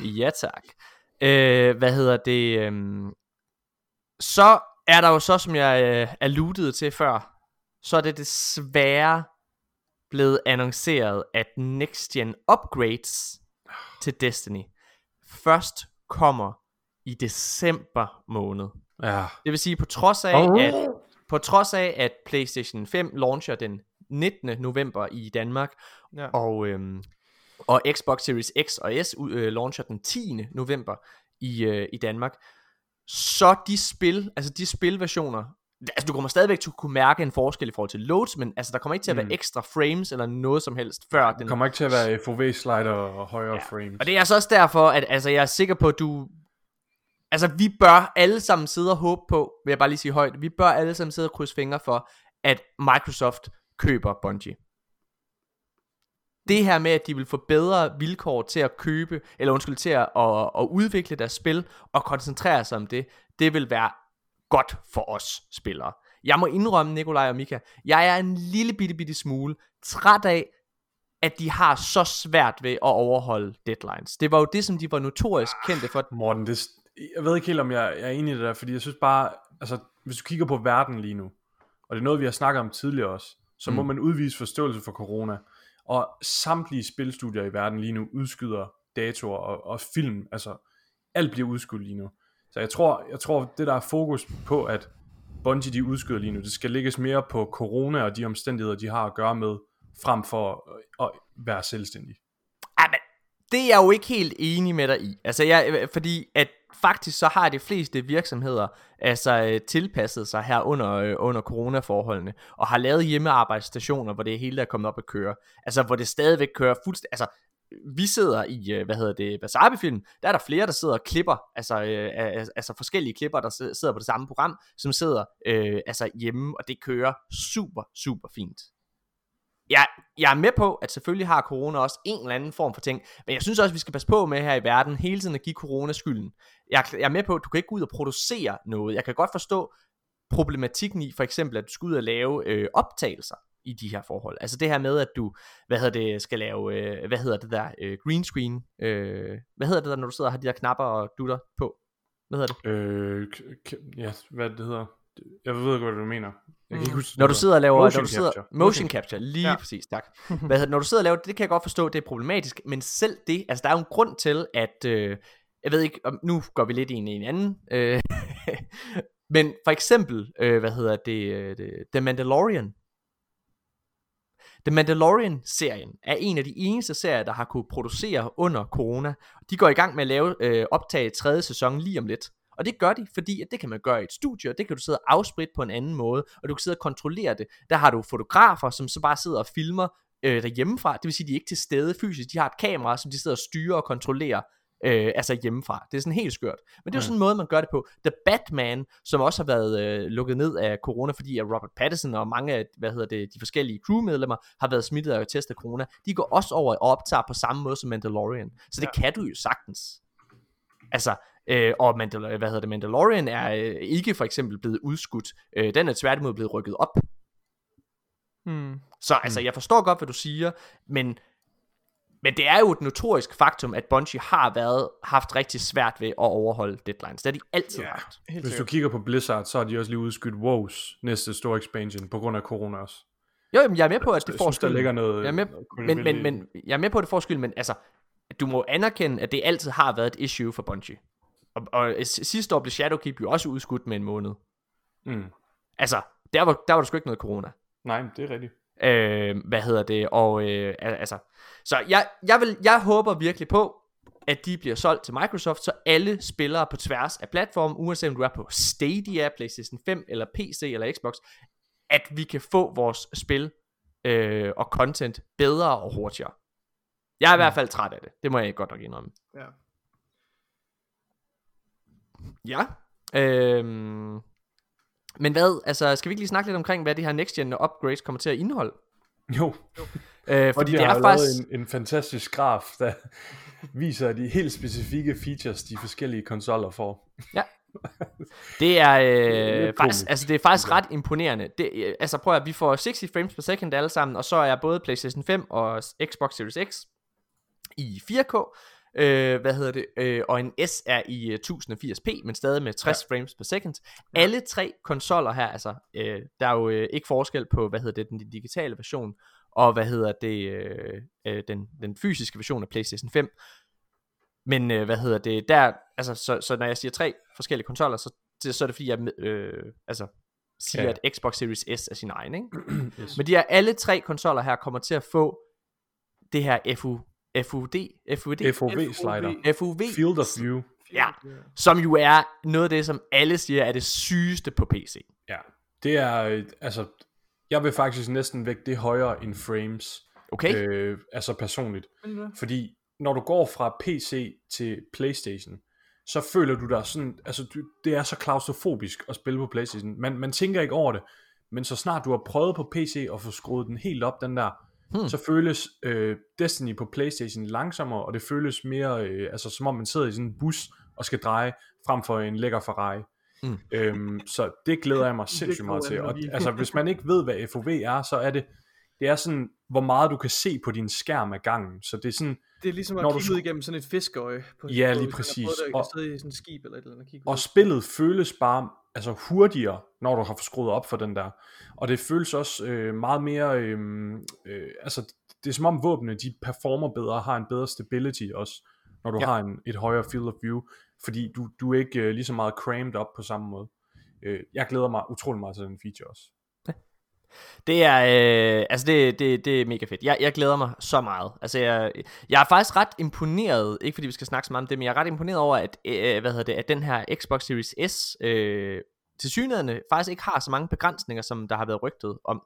Ja, tak. Øh, hvad hedder det? øhm, så er der jo så, som jeg øh, alludede til før, så er det desværre blevet annonceret, at next gen upgrades til Destiny først kommer i december måned. Ja. Det vil sige, på trods af, at, på trods af, at PlayStation 5 launcher den 19. november i Danmark, Ja. og, øhm, Og Xbox Series X og S øh, launcher den 10. november i, øh, i Danmark. Så de spil, altså de spilversioner, altså du kommer stadigvæk til at kunne mærke en forskel i forhold til loads, men altså der kommer ikke til at være Mm. ekstra frames eller noget som helst, før Det den kommer ikke til at være FOV-slider og højere ja. frames. og det er altså også derfor, at altså, jeg er sikker på, at du... Altså, vi bør alle sammen sidde og håbe på, vil jeg bare lige sige højt, vi bør alle sammen sidde og krydse fingre for, at Microsoft køber Bungie. Det her med, at de vil få bedre vilkår til at købe, eller undskyld, til at, at, at udvikle deres spil, og koncentrere sig om det, det vil være godt for os spillere. Jeg må indrømme, Nikolaj og Mika, jeg er en lille bitte, bitte smule træt af, at de har så svært ved at overholde deadlines. Det var jo det, som de var notorisk kendte for. Morten, det, jeg ved ikke helt, om jeg, jeg er enig i det der, fordi jeg synes bare, altså, hvis du kigger på verden lige nu, og det er noget, vi har snakket om tidligere også, så mm. må man udvise forståelse for corona. Og samtlige spilstudier i verden lige nu udskyder datoer og, og film, altså alt bliver udskudt lige nu. Så jeg tror, jeg tror, det der er fokus på, at Bungie de udskyder lige nu, det skal lægges mere på corona og de omstændigheder, de har at gøre med, frem for at, at være selvstændig. Ej, men det er jeg jo ikke helt enig med dig i. Altså, jeg, øh, fordi at faktisk så har de fleste virksomheder altså øh, tilpasset sig her under, øh, under coronaforholdene, og har lavet hjemmearbejdsstationer, hvor det hele er kommet op at køre. Altså, hvor det stadigvæk kører fuldstændig... Altså, vi sidder i, hvad hedder det, Wasabi-film, der er der flere, der sidder og klipper, altså, øh, altså forskellige klipper, der sidder på det samme program, som sidder øh, altså hjemme, og det kører super, super fint. Jeg, jeg er med på, at selvfølgelig har corona også en eller anden form for ting, men jeg synes også, at vi skal passe på med her i verden hele tiden at give corona skylden. Jeg, jeg er med på, at du kan ikke gå ud og producere noget. Jeg kan godt forstå problematikken i, for eksempel, at du skal ud og lave øh, optagelser i de her forhold. Altså det her med, at du, hvad hedder det, skal lave, øh, hvad hedder det der, øh, green screen, øh, hvad hedder det der, når du sidder og har de der knapper og dutter på? Hvad hedder det? Øh, k- k- ja, hvad det hedder. Jeg ved ikke, hvad du mener. Jeg kan ikke huske, Når du sidder og laver Motion når du sidder, capture. motion capture, lige ja. Præcis, tak. Hvad hedder, når du sidder og laver det, det kan jeg godt forstå, det er problematisk, men selv det, altså der er jo en grund til, at, øh, jeg ved ikke, om, nu går vi lidt ind i en anden, øh, men for eksempel, øh, hvad hedder det, øh, det, The Mandalorian. The Mandalorian-serien er en af de eneste serier, der har kunne producere under corona. De går i gang med at lave øh, optage tredje sæson lige om lidt. Og det gør de, fordi at det kan man gøre i et studie, og det kan du sidde og afspritte på en anden måde, og du kan sidde og kontrollere det. Der har du fotografer, som så bare sidder og filmer øh, derhjemmefra. Det vil sige, de er ikke til stede fysisk. De har et kamera, som de sidder og styrer og kontrollerer øh, altså hjemmefra. Det er sådan helt skørt. Men det er jo sådan en måde, man gør det på. The Batman, som også har været øh, lukket ned af corona, fordi at Robert Pattinson og mange af hvad hedder det, de forskellige crewmedlemmer har været smittet af testet corona, de går også over og optager på samme måde som Mandalorian. Så det kan du jo sagtens. Altså, øh, og Mandal- hvad hedder det, Mandalorian er øh, ikke for eksempel blevet udskudt. Øh, den er tværtimod blevet rykket op. Hmm. Så altså, jeg forstår godt, hvad du siger, men, men det er jo et notorisk faktum, at Bungie har været haft rigtig svært ved at overholde deadlines. Det har de altid Ja. haft. Helt Hvis du kigger på Blizzard, så har de også lige udskudt WoW's næste store expansion på grund af corona også. Jo, jamen, jeg er med på, at det får ligger noget... Jeg er med, men, men, men, jeg er med på, at det får skyld, men altså, du må anerkende, at det altid har været et issue for Bungie. Og, og sidste år blev Shadowkeep jo også udskudt med en måned. Mm. Altså, der var, der var der sgu ikke noget corona. Nej, det er rigtigt. Øh, hvad hedder det? Og øh, al- altså, så jeg, jeg, vil, jeg håber virkelig på, at de bliver solgt til Microsoft, så alle spillere på tværs af platformen, uanset om du er på Stadia, PlayStation 5 eller PC eller Xbox, at vi kan få vores spil øh, og content bedre og hurtigere. Jeg er i hvert fald træt af det. Det må jeg godt nok indrømme. Ja. Ja. Øhm, men hvad, altså, skal vi ikke lige snakke lidt omkring, hvad det her next gen upgrades kommer til at indeholde? Jo, Øh, fordi fordi de det har er jo faktisk... lavet en, en fantastisk graf, der viser de helt specifikke features, de forskellige konsoller får. Det er, øh, faktisk, altså det er faktisk ret imponerende. Det, øh, altså prøv at vi får 60 frames per second alle sammen, og så er både PlayStation 5 og Xbox Series X i 4K. Øh, hvad hedder det? Øh, og en S er i øh, 1080p, men stadig med 60 ja. frames per second. Ja. Alle tre konsoller her, altså, øh, der er jo øh, ikke forskel på, hvad hedder det, den digitale version, og hvad hedder det, øh, øh, den, den fysiske version af PlayStation 5. Men øh, hvad hedder det, der, altså, så, så når jeg siger tre forskellige konsoller, så, så, så er det fordi, jeg øh, altså, siger, ja. at Xbox Series S er sin egen, ikke? Yes. Men de her alle tre konsoller her kommer til at få det her FU, FUD, FUD, FOV slider. FUV, Field of view. ja, som jo er noget af det, som alle siger er det sygeste på PC. Ja, det er, øh, altså, jeg vil faktisk næsten vægte det højere end frames. Okay? Øh, altså personligt. Fordi når du går fra PC til Playstation, så føler du dig sådan, altså du, det er så klaustrofobisk at spille på Playstation. Man, man tænker ikke over det, men så snart du har prøvet på PC at få skruet den helt op, den der, hmm. så føles øh, Destiny på Playstation langsommere, og det føles mere, øh, altså som om man sidder i sådan en bus og skal dreje, frem for en lækker Ferrari. Mm. Øhm, så det glæder jeg mig sindssygt meget til. Og, altså, hvis man ikke ved, hvad FOV er, så er det, det er sådan, hvor meget du kan se på din skærm ad gangen. Så det er sådan, Det er ligesom at Når Når du kigge ud igennem sådan et fiskeøje. På, Ja, på, lige præcis. det, Og- i sådan et skib eller et eller andet og kigge og spillet føles bare altså hurtigere, når du har skruet op for den der. Og det føles også øh, meget mere, øh, øh, altså det er som om våbnene, de performer bedre, har en bedre stability også, når du ja. har en, et højere field of view, fordi du, du er ikke øh, lige så meget crammed op på samme måde. Øh, jeg glæder mig utrolig meget til den feature også. Det er, øh, altså det, det, det er mega fedt. Jeg, jeg glæder mig så meget. Altså jeg, jeg er faktisk ret imponeret, ikke fordi vi skal snakke så meget om det, men jeg er ret imponeret over, at, øh, hvad hedder det, at den her Xbox Series S øh, til synligheden faktisk ikke har så mange begrænsninger, som der har været rygtet om.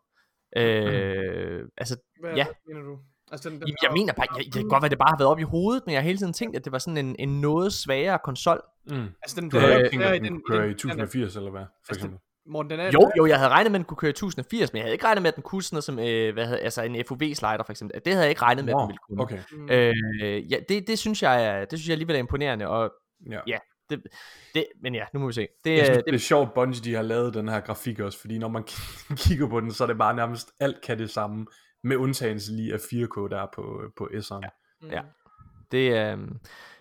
Øh, altså, Hvad, ja. hvad mener du? Altså, den, den jeg, jeg mener bare, jeg, det kan godt være, det bare har været op i hovedet, men jeg har hele tiden tænkt, at det var sådan en, en noget svagere konsol. Mm. altså, den, Du havde den, ikke tænkt, at i den den, kunne køre i den- den er- 1080 eller hvad, for Altså, eksempel. Morten, den er, Jo, jo, jeg havde regnet med, at den kunne køre i 1080, men jeg havde ikke regnet med, at den kunne sådan noget som, øh, hvad hedder, altså en FOV-slider for eksempel. Det havde jeg ikke regnet med, at den Wow, ville kunne. okay. Mm. Øh, ja, det, det synes jeg er, det synes jeg alligevel er imponerende, og Ja. ja, det, det, men ja, nu må vi se. Det, Jeg synes, øh, det er sjovt, Bungie de har lavet den her grafik også, fordi når man kigger på den, så er det bare nærmest alt kan det samme, med undtagelse lige af 4K, der er på, på S'eren. Ja. ja. det, øh,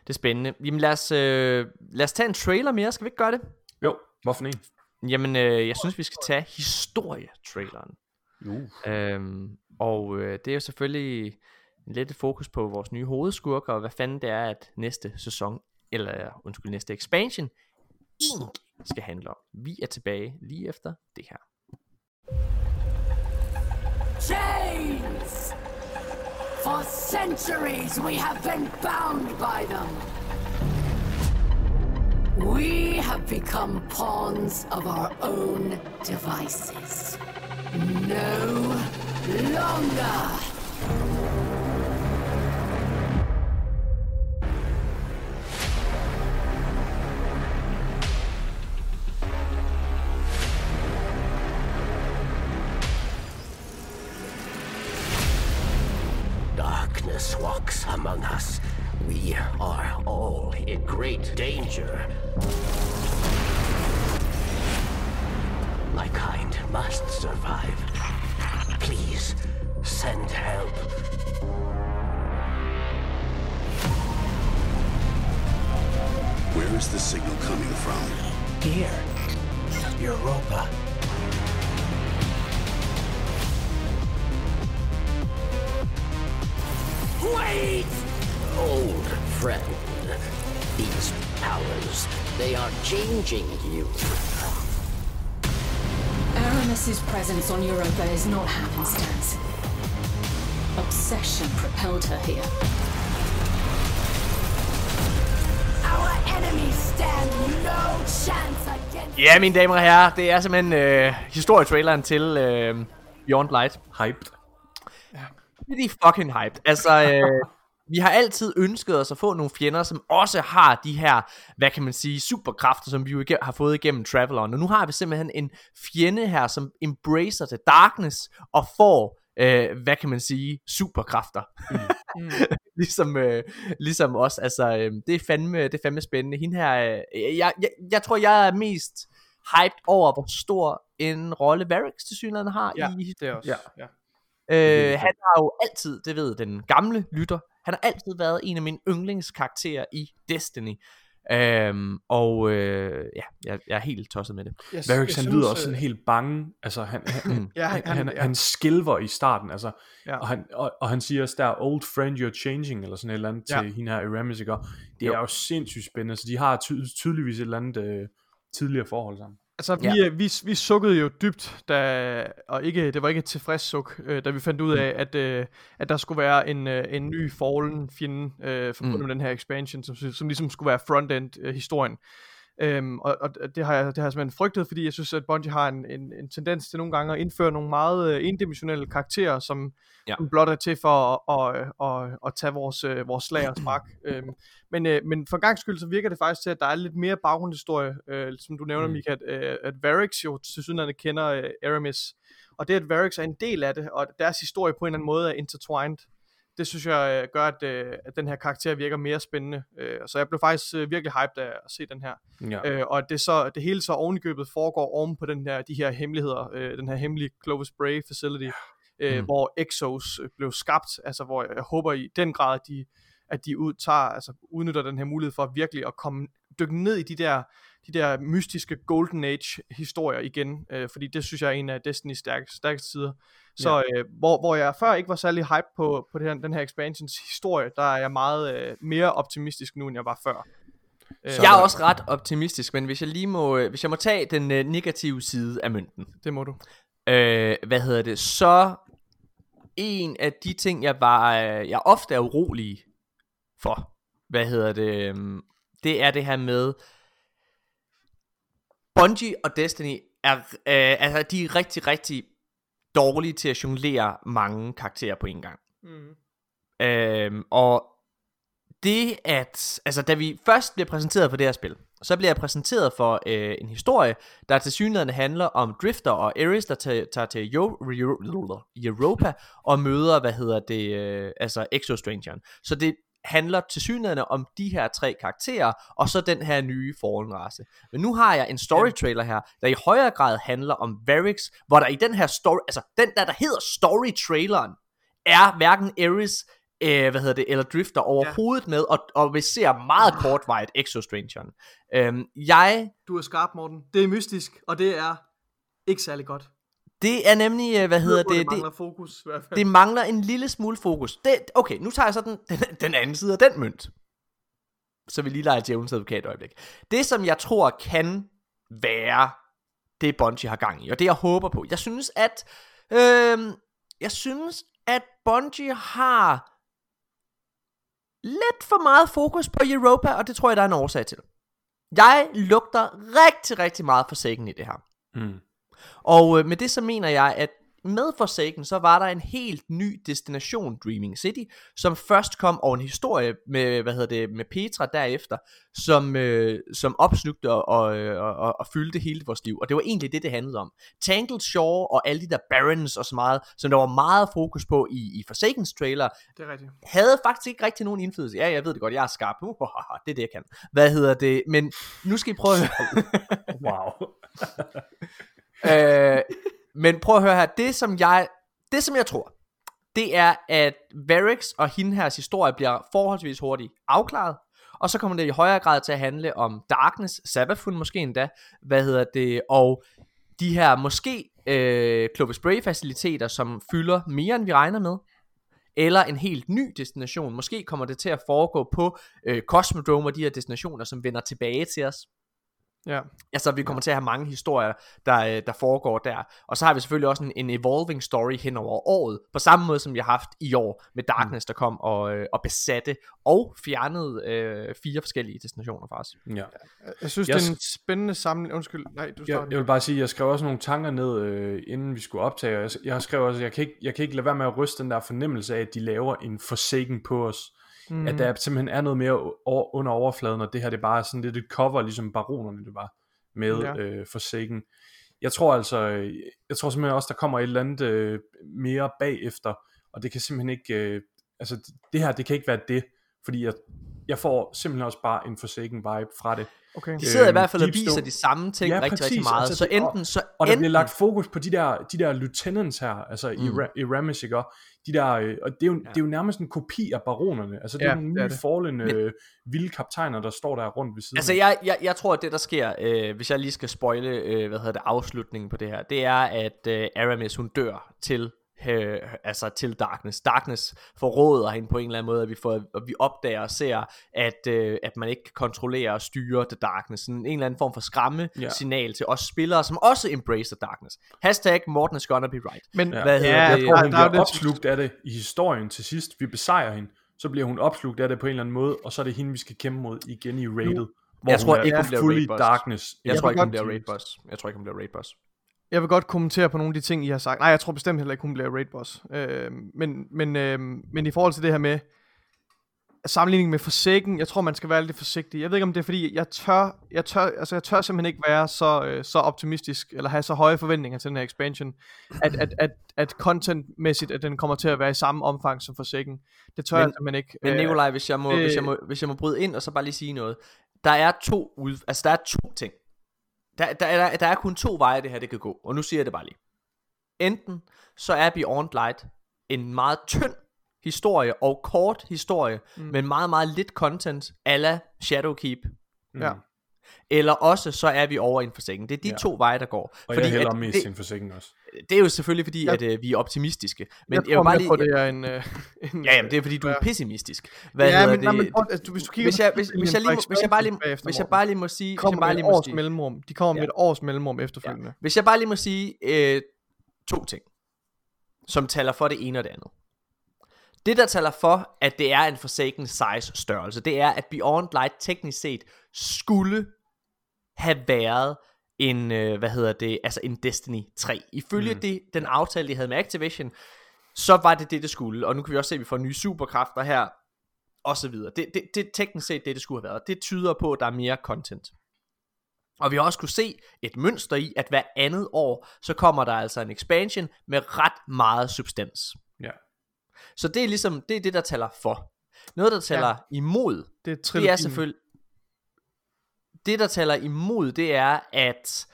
det er spændende. Jamen lad os, øh, lad os tage en trailer mere, skal vi ikke gøre det? Jo, hvorfor en? Jamen, øh, jeg synes, vi skal tage historietraileren. Uh. Øhm, og øh, det er jo selvfølgelig lidt et fokus på vores nye hovedskurker, og hvad fanden det er, at næste sæson, eller undskyld, næste expansion, egentlig skal handle om. Vi er tilbage lige efter det her. chains! For centuries we have been bound by them. We have become pawns of our own devices. No longer. Changing you. Aramis's presence on Europa is not happenstance. Obsession propelled her here. Our enemies stand no chance against Ja, mine damer og herrer, det er simpelthen øh, historietraileren til øh, Beyond Light. Hyped. Det er fucking hyped. Altså, øh, vi har altid ønsket os at få nogle fjender, som også har de her, hvad kan man sige, superkræfter, som vi jo har fået igennem Travelon. Og nu har vi simpelthen en fjende her, som embracer the darkness og får, øh, hvad kan man sige, superkræfter. Mm. ligesom, øh, ligesom os. Altså, øh, det, er fandme, det er fandme spændende. Hende her, øh, jeg, jeg, jeg tror, jeg er mest hyped over, hvor stor en rolle Varix til synligheden har Ja, i det er også. Ja. ja. Øh, han har jo altid, det ved den gamle lytter, han har altid været en af mine yndlingskarakterer i Destiny. Øhm, og øh, ja, jeg, jeg er helt tosset med det. Jeg, Varix, jeg han lyder synes, også sådan øh, helt bange. Altså, han, han, Ja, han, han- han, ja. han skilver i starten, altså, Ja. og, han, og, og han siger også der, old friend, you're changing, eller sådan et eller andet Ja. til hende her Eramis, ikke? Og Det Jo. er jo sindssygt spændende, så de har ty- tydeligvis et eller andet øh, tidligere forhold sammen. Altså, vi, Ja. ja. vi, vi sukkede jo dybt, da, og ikke, det var ikke et tilfreds suk, øh, da vi fandt ud af, at, øh, at der skulle være en, øh, en ny Fallen fjende øh, forbundet Mm. med den her expansion, som, som ligesom skulle være front-end-historien. Øhm, og, og det har jeg det har jeg simpelthen frygtet, fordi jeg synes, at Bungie har en, en, en tendens til nogle gange at indføre nogle meget øh, endimensionelle karakterer, som, Ja. som blot er til for at, at, at, at tage vores, øh, vores slag og spark. øhm, men, øh, men for gang skyld, så virker det faktisk til, at der er lidt mere baggrundshistorie, øh, som du nævner, Mm. at, øh, at Varix jo til synligheden kender øh, Aramis. Og det, at Varix er en del af det, og deres historie på en eller anden måde er intertwined, det synes jeg øh, gør, at, øh, at den her karakter virker mere spændende. Øh, så jeg blev faktisk øh, virkelig hyped af at se den her. Ja. Øh, og det, så, det hele så ovenikøbet foregår oven på den her, de her hemmeligheder, øh, den her hemmelige Clovis Bray facility, øh, Mm. hvor Exos blev skabt, altså hvor jeg, jeg håber i den grad, at de, at de ud, tager, altså udnytter den her mulighed for virkelig at komme, dykke ned i de der, de der mystiske Golden Age historier igen, øh, fordi det synes jeg er en af Destiny's stærkeste, stærkeste sider. Så øh, hvor, hvor jeg før ikke var særlig hype på, på det her, den her expansions historie, der er jeg meget øh, mere optimistisk nu, end jeg var før. Øh, Jeg er også ret optimistisk, men hvis jeg lige må, øh, hvis jeg må tage den øh, negative side af mønten, Det må du. øh, hvad hedder det, så en af de ting, jeg var, øh, jeg ofte er urolig for, hvad hedder det, øhm, det er det her med, Bungie og Destiny er, øh, altså, de er rigtig, rigtig dårlige til at jonglere mange karakterer på en gang. Mm. Øhm, og det at, altså da vi først bliver præsenteret for det her spil, så bliver jeg præsenteret for øh, en historie, der til synligheden handler om Drifter og Ares, der tager, tager til Euro- Euro- Europa og møder, hvad hedder det, øh, altså Exostrangeren. Så det handler til synligheden om de her tre karakterer, og så den her nye Fallen race. Men nu har jeg en story trailer her, der i højere grad handler om Varix, hvor der i den her story, altså den der, der hedder story traileren, er hverken Ares, øh, hvad hedder det, eller Drifter overhovedet ja. med, og, og vi ser meget kortvarigt Exostrangeren. Øhm, jeg, Du er skarp, Morten. Det er mystisk, og det er ikke særlig godt. Det er nemlig, øh, hvad hedder det? det, Det det, mangler fokus, i hvert fald. det mangler en lille smule fokus. Det, okay, nu tager jeg så den, den, den anden side af den mønt. Så vi lige leger djævelens advokat et øjeblik. Det, som jeg tror kan være det, Bungie har gang i, og det, jeg håber på. Jeg synes, at øh, jeg synes, at Bungie har lidt for meget fokus på Europa, og det tror jeg, der er en årsag til. Jeg lugter rigtig, rigtig meget Forsaken i det her. Mm. Og øh, med det så mener jeg, at med Forsaken, så var der en helt ny destination, Dreaming City, som først kom over en historie med, hvad hedder det, med Petra derefter, som, øh, som opslugte og, og, og, og, fyldte hele vores liv. Og det var egentlig det, det handlede om. Tangled Shore og alle de der Barons og så meget, som der var meget fokus på i, i Forsakens trailer, Det er rigtigt. havde faktisk ikke rigtig nogen indflydelse. Ja, jeg ved det godt, jeg er skarp. Uh, det er det, jeg kan. Hvad hedder det? Men nu skal I prøve at. Wow. øh, men prøv at høre her, det som jeg, det som jeg tror, det er, at Varix og hende her historie bliver forholdsvis hurtigt afklaret, og så kommer det i højere grad til at handle om Darkness, Sabafun måske endda, hvad hedder det, og de her måske øh, Clovis Bray faciliteter, som fylder mere end vi regner med, eller en helt ny destination. Måske kommer det til at foregå på øh, Cosmodrome og de her destinationer, som vender tilbage til os. Ja. Altså, vi kommer til at have mange historier, der, øh, der foregår der. Og så har vi selvfølgelig også en, en evolving story hen over året, på samme måde som vi har haft i år med Darkness, der kom og, øh, og besatte og fjernede øh, fire forskellige destinationer fra os. Ja. Jeg synes, Jeg det er en spændende samling. Undskyld, nej, du Jeg, starter. jeg vil bare sige, jeg skrev også nogle tanker ned, øh, inden vi skulle optage, og jeg, jeg har skrevet også, jeg kan, ikke, jeg kan ikke lade være med at ryste den der fornemmelse af, at de laver en forsaken på os. Mm. At der simpelthen er noget mere over, under overfladen, og det her det er bare sådan lidt et cover, ligesom baronerne det var med Ja. ja. øh, forsaken. Jeg tror altså, øh, jeg tror simpelthen også, der kommer et eller andet øh, mere bagefter, og det kan simpelthen ikke, øh, altså det her, det kan ikke være det, fordi jeg, jeg får simpelthen også bare en forsaken vibe fra det. Okay. De sidder i Øhm, hvert fald og viser de samme ting Ja, rigtig, rigtig meget. Altså, så enten, så Og der enten, bliver lagt fokus på de der, de der lieutenants her, altså Mm. i, Ra- i Ramis, ikke? Og De der, øh, og det er, jo, ja. det er jo nærmest en kopi af baronerne. Altså det er Ja, jo nogle er nye det. fallen øh, vilde kaptajner, der står der rundt ved siden. Altså jeg, jeg, jeg tror at det der sker øh, Hvis jeg lige skal spoile øh, Hvad hedder det afslutningen på det her Det er at øh, Aramis hun dør til øh, altså til Darkness. Darkness forråder hende på en eller anden måde, at vi, får, at vi opdager og ser, at, øh, at man ikke kan kontrollere og styre The Darkness. Sådan en eller anden form for skræmme Ja. signal til os spillere, som også embrace The Darkness. Hashtag Morten is gonna be right. Men Ja. Hvad hedder Ja, det? Jeg tror, der- hun der er jo bliver opslugt af det i historien til sidst. Vi besejrer hende, så bliver hun opslugt af det på en eller anden måde, og så er det hende, vi skal kæmpe mod igen i rated. Hvor Jeg tror ikke, hun bliver fully raid boss. darkness. Jeg Jeg tror ikke, hun bliver raid boss. Jeg tror ikke, hun bliver raid boss. Jeg vil godt kommentere på nogle af de ting, I har sagt. Nej, jeg tror bestemt heller ikke, hun bliver raid boss. Øh, men, men, øh, men i forhold til det her med sammenligning med Forsaken, jeg tror, man skal være lidt forsigtig. Jeg ved ikke, om det er fordi, jeg tør, jeg tør, altså jeg tør simpelthen ikke være så, øh, så optimistisk, eller have så høje forventninger til den her expansion, at, at, at, at content-mæssigt, at den kommer til at være i samme omfang som Forsaken. Det tør Men- jeg simpelthen ikke. Men Øh, Nikolaj, hvis jeg, må, øh, hvis, jeg må, hvis jeg må bryde ind og så bare lige sige noget. Der er to, ud, altså der er to ting. Der, der, er, der er kun to veje, det her det kan gå. Og nu siger jeg det bare lige. Enten så er Beyond Light en meget tynd historie og kort historie, mm. men meget, meget lidt content, ala Shadowkeep. Ja. Eller også så er vi over i en forsikring. Det er de Ja. to veje, der går. Og jeg hælder at mest det, til en forsikring også. det er jo selvfølgelig fordi, Jeg- at øh, vi er optimistiske. Men jeg, jeg, tror bare lige... på, det er en... Øh, en Ja, jamen, det er fordi, du er Ja. pessimistisk. Hvad ja, men, det? nej, men altså, du- hvis du kigger hvis jeg, hvis, hvis, jeg lige, må- hvis jeg bare lige, hvis jeg bare lige må sige, hvis kommer jeg bare med lige må års sige, mellemrum. De kommer med Ja. et års mellemrum efterfølgende. hvis jeg bare lige må sige øh, to ting, som taler for det ene og det andet. Det der taler for, at det er en Forsaken size størrelse, det er, at Beyond Light teknisk set skulle have været en, øh, hvad hedder det, altså en Destiny 3. Ifølge mm. det, den aftale, de havde med Activision, så var det det, det skulle. Og nu kan vi også se, at vi får nye superkræfter her, og så videre. Det, det, det er teknisk set det, det skulle have været. Det tyder på, at der er mere content. Og vi har også kunne se et mønster i, at hver andet år, så kommer der altså en expansion med ret meget substans. Ja. Så det er ligesom, det er det, der taler for. Noget, der taler ja. imod, Det er, det er selvfølgelig... Det, der taler imod, det er, at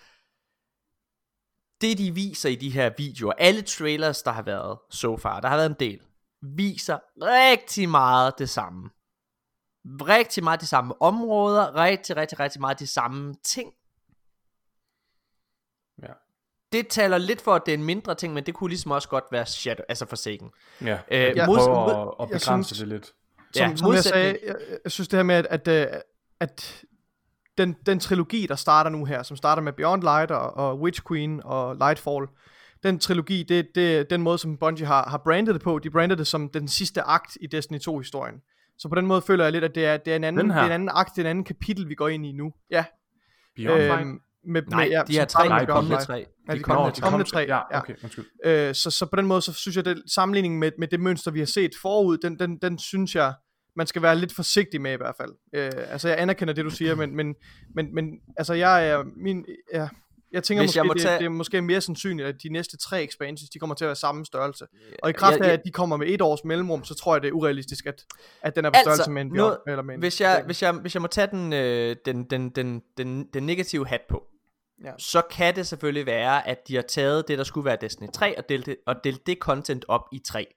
det, de viser i de her videoer, alle trailers, der har været so far, der har været en del, viser rigtig meget det samme. Rigtig meget de samme områder, rigtig, rigtig, rigtig meget de samme ting. Ja. Det taler lidt for, at det er en mindre ting, men det kunne ligesom også godt være Shadow, altså Forsaken. Ja, Øh, jeg jeg- prøver at, at begrænse synes- det lidt. Som, Ja, som jeg sagde, jeg, jeg synes det her med, at, at, at den, den trilogi, der starter nu her, som starter med Beyond Light og, og Witch Queen og Lightfall, den trilogi, det, det den måde, som Bungie har, har brandet det på. De brandede det som den sidste akt i Destiny 2-historien. Så på den måde føler jeg lidt, at det er, det er, en, anden, Den det er en anden akt, det er en anden kapitel, vi går ind i nu. Ja. Beyond Light? Øhm, med, Nej, med, ja, de som tre, Nej, kommende tre. Ja, de De kommende, kommende- kommende tre. Ja, okay, undskyld. Øh, så, så på den måde, så synes jeg, at sammenligningen med, med det mønster, vi har set forud, den, den, den synes jeg, man skal være lidt forsigtig med i hvert fald. Øh, altså, jeg anerkender det, du siger, men, men, men, men altså, jeg er min... Ja, jeg tænker Hvis måske, jeg må det, tage- det er måske mere sandsynligt, at de næste tre expansions, de kommer til at være samme størrelse. Og i kraft af, jeg- at de kommer med et års mellemrum, så tror jeg, det er urealistisk, at, at den er på Altså, størrelse med en bjørn. Eller med en Hvis jeg, hvis, jeg, hvis jeg må tage den, øh, den, den, den, den, den negative hat på, Ja. så kan det selvfølgelig være, at de har taget det, der skulle være Destiny 3, og delt det, og delt det content op i 3.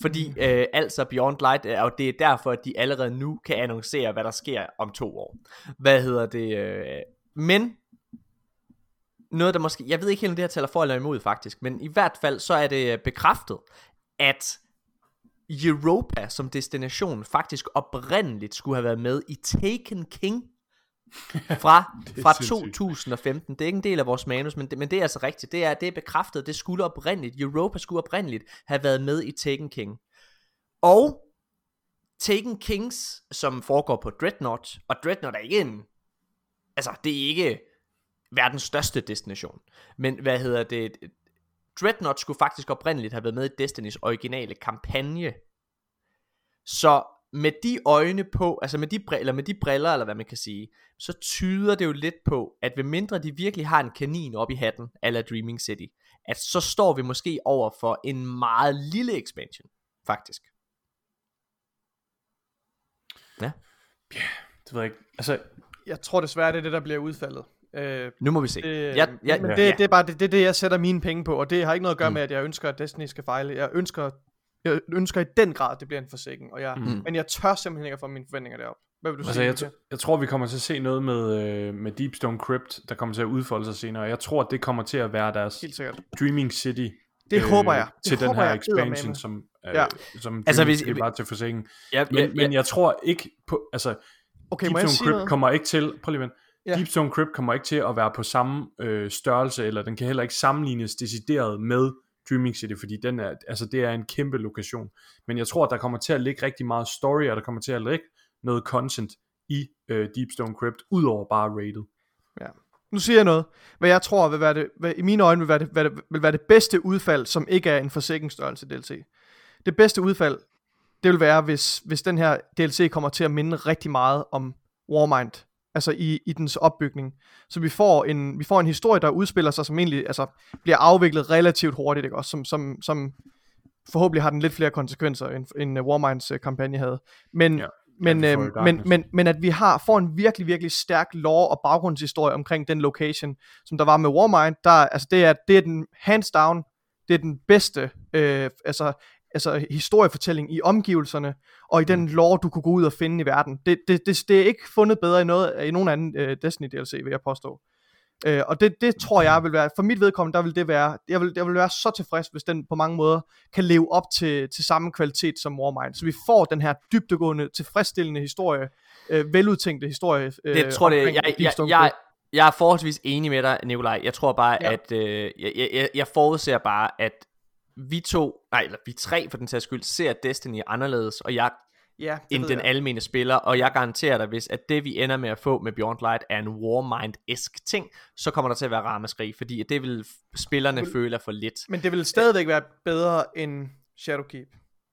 Fordi øh, altså Beyond Light, er- og det er derfor, at de allerede nu kan annoncere, hvad der sker om to år. Hvad hedder det? Øh, men noget, der måske, jeg ved ikke helt, om det her taler for eller imod faktisk, men i hvert fald, så er det øh, bekræftet, at Europa som destination faktisk oprindeligt skulle have været med i Taken King fra, fra sindssygt. 2015. Det er ikke en del af vores manus, men det, men det er altså rigtigt. Det er, det er bekræftet. Det skulle oprindeligt, Europa skulle oprindeligt have været med i Taken King. Og Taken Kings, som foregår på Dreadnought, og Dreadnought er ikke en, altså det er ikke verdens største destination. Men hvad hedder det? Dreadnought skulle faktisk oprindeligt have været med i Destinys originale kampagne. Så med de øjne på, altså med de, briller, eller med de briller, eller hvad man kan sige, så tyder det jo lidt på, at ved mindre de virkelig har en kanin op i hatten, ala Dreaming City, at så står vi måske over for en meget lille expansion, faktisk. Det ved jeg ikke. Altså, Jeg tror desværre, det er det, der bliver udfaldet. Øh, Nu må vi se. Det, ja, ja, men ja, det, ja. det er bare det, det, det, jeg sætter mine penge på, og det har ikke noget at gøre Mm. med, at jeg ønsker, at Destiny skal fejle. Jeg ønsker, jeg ønsker i den grad, at det bliver en forsikring, og jeg, Mm. men jeg tør simpelthen ikke at få mine forventninger derop. Hvad vil du altså sige? jeg, t- jeg tror, vi kommer til at se noget med, øh, med Deepstone Crypt, der kommer til at udfolde sig senere. Jeg tror, at det kommer til at være deres Helt sikkert. Dreaming City Det håber jeg. Det til den håber her jeg expansion, eddermame. som, øh, Ja. som Altså, altså, hvis- hvis, bare til forsikring. Ja, Men, ja, men jeg tror ikke på, altså, Okay, Deep må jeg Stone sige Crypt noget? kommer ikke til, prøv lige at vente. Ja. Deep Stone Crypt kommer ikke til at være på samme øh, størrelse, eller den kan heller ikke sammenlignes decideret med Dreaming City, fordi den er, altså det er en kæmpe lokation. Men jeg tror, at der kommer til at ligge rigtig meget story, og der kommer til at ligge noget content i øh, Deep Stone Crypt, udover bare rated. Ja. Nu siger jeg noget, hvad jeg tror vil være det, hvad, i mine øjne vil være, det, hvad det, vil være det bedste udfald, som ikke er en forsikringsstørrelse DLC. Det bedste udfald, det vil være, hvis, hvis den her DLC kommer til at minde rigtig meget om Warmind, altså i, i dens opbygning. Så vi får, en, vi får en historie, der udspiller sig, som egentlig altså, bliver afviklet relativt hurtigt, ikke? Også, som, som, som forhåbentlig har den lidt flere konsekvenser, end, end uh, Warminds uh, kampagne havde. Men, Ja. men, Ja, i men, men, men at vi har får en virkelig, virkelig stærk lore og baggrundshistorie omkring den location, som der var med Warmind, der, altså det er, det er den hands down, det er den bedste øh, altså, altså historiefortælling i omgivelserne, og i den lore, du kunne gå ud og finde i verden. Det, det, det, det er ikke fundet bedre i, noget, i nogen anden øh, Destiny DLC, vil jeg påstå. Øh, og det, det tror jeg vil være, for mit vedkommende, der vil det være, jeg vil, jeg vil være så tilfreds, hvis den på mange måder kan leve op til, til samme kvalitet som Warmind. Så vi får den her dybdegående, tilfredsstillende historie, øh, veludtænkte historie. Øh, Det tror det, jeg, jeg, jeg, jeg er forholdsvis enig med dig, Nikolaj. Jeg tror bare, ja. at øh, jeg, jeg, jeg forudser bare, at vi to, nej, eller vi tre for den sags skyld, ser Destiny anderledes, og jeg ja, end den jeg. almene spiller, og jeg garanterer dig, hvis at det vi ender med at få med Beyond Light er en Warmind-esk ting, så kommer der til at være ramaskrig, fordi at det vil spillerne føle er for lidt. Men det vil stadigvæk være bedre end Shadowkeep.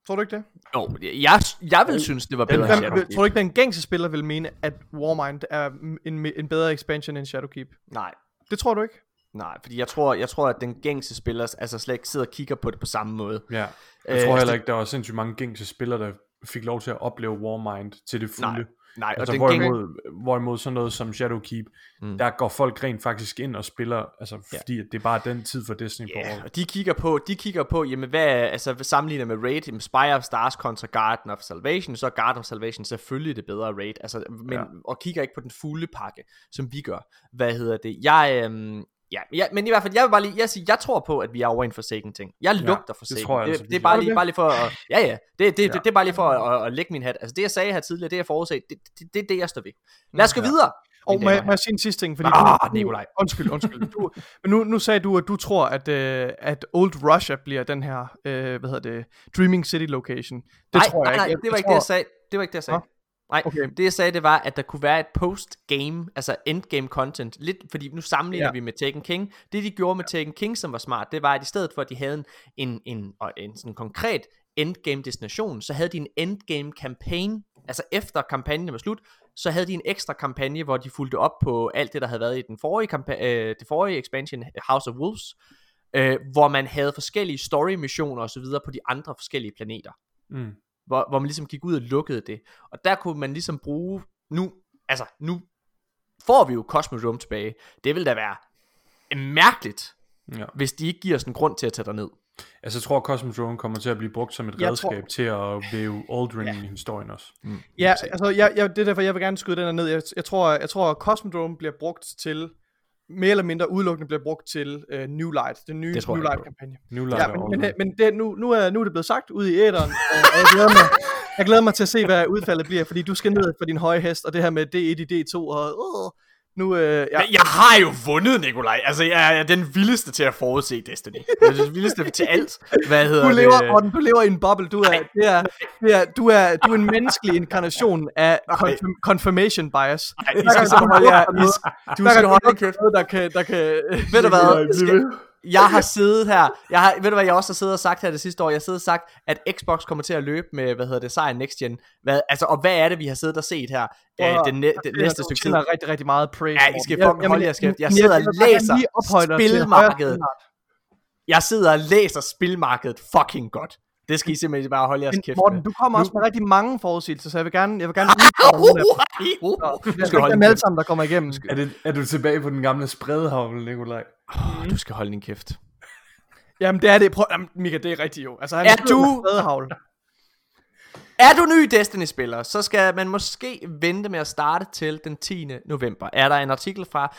Tror du ikke det? Jo, jeg, jeg vil synes, det var bedre end Hvem, Shadowkeep. tror du ikke, den gængse spiller vil mene, at Warmind er en, en bedre expansion end Shadowkeep? Nej, Det tror du ikke? Nej, fordi jeg tror, jeg tror, at den gængse spiller altså slet ikke sidder og kigger på det på samme måde. Ja. Jeg Øh, tror altså, heller ikke, der var sindssygt mange gængse spillere, der fik lov til at opleve Warmind til det fulde. Nej, nej, og altså, den hvorimod, hvorimod sådan noget som Shadowkeep, Mm. der går folk rent faktisk ind og spiller, altså fordi at det er bare den tid for Destiny på Ja, året. og de kigger på, de kigger på, jamen hvad, altså hvad sammenligner med Raid, jamen Spire of Stars kontra Garden of Salvation, så er Garden of Salvation selvfølgelig det bedre Raid, altså, men, Ja. ja. og kigger ikke på den fulde pakke, som vi gør. Hvad hedder det? Jeg, øhm, ja, ja, men i hvert fald, jeg vil bare lige, jeg, siger, jeg tror på, at vi er over en forsaken ting. Jeg lugter Forsaken. tror jeg det, altså det, er bare Tror lige, det? bare lige for at, ja ja, det, det, det, Ja. det, det er bare lige for at, at, at lægge min hat. Altså det jeg sagde her tidligere, det jeg forudset, det, det, det er det, jeg står ved. Lad os gå Ja. videre. Og må, jeg- må jeg sige en sidste ting? Fordi Ah, du, Nikolaj. Undskyld, undskyld. Du, men nu, nu sagde du, at du tror, at, øh, at Old Russia bliver den her, øh, hvad hedder det, Dreaming City location. Det nej, tror jeg nej, ikke. nej, det var ikke det, jeg sagde. Det var ikke det, jeg sagde. Nå? Nej, Okay. det jeg sagde, det var, at der kunne være et post-game, altså endgame content, lidt, fordi nu sammenligner Ja. ja. vi med Taken King. Det de gjorde med Taken King, som var smart, det var, at i stedet for, at de havde en, en, en, en sådan konkret endgame destination, så havde de en endgame campaign, altså efter kampagnen var slut, så havde de en ekstra kampagne, hvor de fulgte op på alt det, der havde været i den forrige, kampa- øh, det forrige expansion, House of Wolves, øh, hvor man havde forskellige story missioner osv. på de andre forskellige planeter Mm. Hvor, hvor man ligesom gik ud og lukkede det. Og der kunne man ligesom bruge, nu, altså nu får vi jo Cosmodrome tilbage. Det vil da være mærkeligt, Ja. hvis de ikke giver os en grund til at tage dig ned. Altså jeg tror, Cosmodrome kommer til at blive brugt som et Jeg redskab tror- til at væve Aldrin ja. i historien også. Ja, altså, jeg, jeg, det er derfor, jeg vil gerne skyde den her ned. Jeg, jeg, tror, jeg tror, at Cosmodrome bliver brugt til, mere eller mindre udelukkende bliver brugt til uh, New Light, den nye New Light-kampagne. New Ja, Light men, og men, Aldrin. men det, nu, nu, er, nu er det blevet sagt ude i æderen, og, og jeg, glæder mig, jeg glæder mig til at se, hvad udfaldet bliver, fordi du skal ned for din høje hest, og det her med D1 i D2, og uh, nu, øh, ja, Men jeg har jo vundet, Nikolaj. Altså, jeg er den vildeste til at forudse Destiny. Jeg er den vildeste til alt. Hvad hedder du lever, det? Morten, du lever i en boble. Du er, det er, det er, du er, du er en menneskelig inkarnation af confirm, confirmation bias. Ej, I skal så holde jer, I, du skal holde kæft. der kan, der kan, Ved du hvad? Skal. Jeg har siddet her, jeg har, ved du hvad jeg også har siddet og sagt her det sidste år, jeg har siddet og sagt, at Xbox kommer til at løbe med, hvad hedder det, sejren next gen. Hvad, altså, og hvad er det, vi har siddet og set her øh, Prøv at- den, næ- den det næste stykke tid? der rigtig, rigtig meget praise. Ja, I skal fucking holde jeres kæft. Jeg sidder og læser spilmarkedet. Jeg sidder og læser spilmarkedet fucking godt. Det skal I simpelthen bare holde jeres Men kæft Morten, med. du kommer også med rigtig mange forudsigelser, så jeg vil gerne, jeg vil gerne udfordre dem. Du Det skal er holde ikke dem alle sammen, der kommer igennem. Er, det, er du tilbage på den gamle spredehavl, Nikolaj? Du skal holde din kæft. Jamen, det er det. Prøv, jamen, Mika, det er rigtigt jo. Altså, han Er du- med. Er du ny Destiny-spiller, så skal man måske vente med at starte til den 10. november. Er der en artikel fra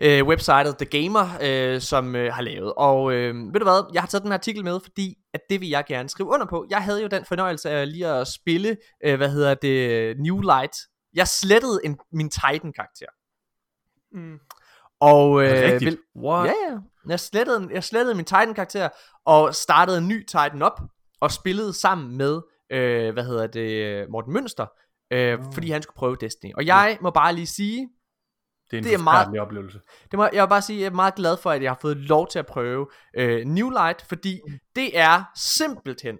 øh, websitet The Gamer, øh, som øh, har lavet. Og øh, ved du hvad, jeg har taget den her artikel med, fordi at det vil jeg gerne skrive under på. Jeg havde jo den fornøjelse af lige at spille, øh, hvad hedder det, New Light. Jeg slettede en, min Titan-karakter. Mm. Og øh, vil, What? Ja, ja. Jeg slettede, jeg slettede min Titan-karakter, og startede en ny Titan op, og spillede sammen med, øh, hvad hedder det, Morten Mønster, øh, fordi han skulle prøve Destiny. Og jeg må bare lige sige, Det er en det er meget- oplevelse. det må, jeg vil bare sige, at jeg er meget glad for, at jeg har fået lov til at prøve øh, New Light, fordi det er simpelthen,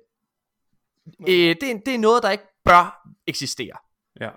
øh, det, er, det er noget, der ikke bør eksistere. Ja.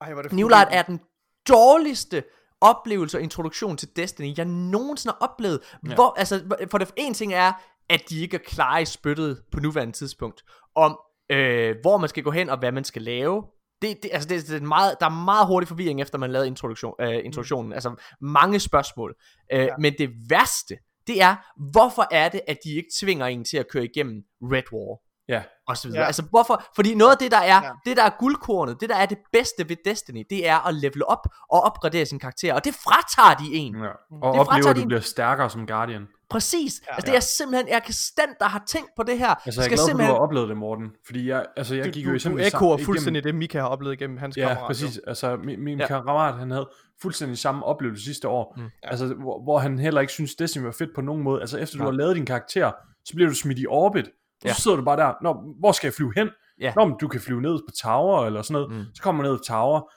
Ej, er det New Light er den dårligste oplevelse og introduktion til Destiny, jeg nogensinde har oplevet. Ja. Hvor, altså, for det en ting er, at de ikke er klare i spyttet på nuværende tidspunkt, om øh, hvor man skal gå hen og hvad man skal lave. Det, det, altså det, det er meget, der er meget hurtig forvirring efter man lavede introduktion, øh, introduktionen. Mm. Altså mange spørgsmål. Øh, ja. Men det værste, det er, hvorfor er det, at de ikke tvinger en til at køre igennem Red War? Ja. og så videre. Ja. Ja. Altså hvorfor? Fordi noget af det der er, Ja. ja. det der er guldkornet, det der er det bedste ved Destiny, det er at level op og opgradere sin karakter, og det fratager de en. ja. Og Det oplever, at du din- bliver stærkere som Guardian. Præcis. Ja, altså det Ja. er simpelthen, jeg kan stand, der har tænkt på det her. Altså, jeg er glad at du har oplevet det, Morten. Fordi jeg, altså, jeg Du, gik du, jo du eksempelvis ekoer fuldstændig det, Mika har oplevet igennem hans Ja, kammerat. præcis. Altså, min, min ja. Ja. kammerat, han havde fuldstændig samme oplevelse sidste år. Mm. Altså, hvor, hvor han heller ikke synes, Destiny var fedt på nogen måde. Altså, efter du har lavet din karakter, så bliver du smidt i orbit. Ja. så sidder du bare der, Nå, hvor skal jeg flyve hen? Ja. Nå, men du kan flyve ned på Tower eller sådan noget. Mm. Så kommer man ned på Tower.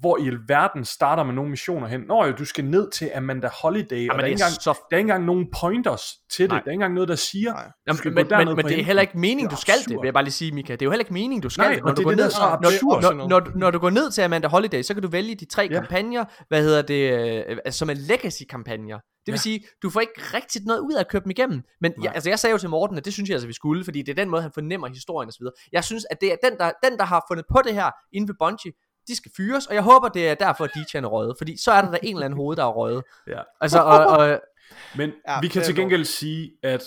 Hvor i alverden starter man nogle missioner hen? Nå jo, du skal ned til Amanda Holiday, og Jamen, der er, det ikke er engang, så- der er ikke engang nogen pointers til det. Nej. Der er ikke engang noget, der siger, Nej. du Jamen, skal men, men, på men det er heller ikke meningen, Det du skal det, vil jeg bare lige sige, Mika. Det er jo heller ikke meningen, du skal Nej, det. og Når det du er går det, ned, så når, absurd. når, når, når, du går ned til Amanda Holiday, så kan du vælge de tre Ja. kampagner, hvad hedder det, øh, som er legacy-kampagner. Det vil Ja. sige, du får ikke rigtigt noget ud af at købe dem igennem. Men jeg, altså, jeg sagde jo til Morten, at det synes jeg altså, vi skulle, fordi det er den måde, han fornemmer historien osv. Jeg synes, at det er den der, den, der har fundet på det her inden ved Bungie, de skal fyres, og jeg håber, det er derfor, at DJ er røget, fordi så er der da en eller anden hoved, der er røget. Ja. Altså, og, og, Men Ja, vi kan til gengæld sige, at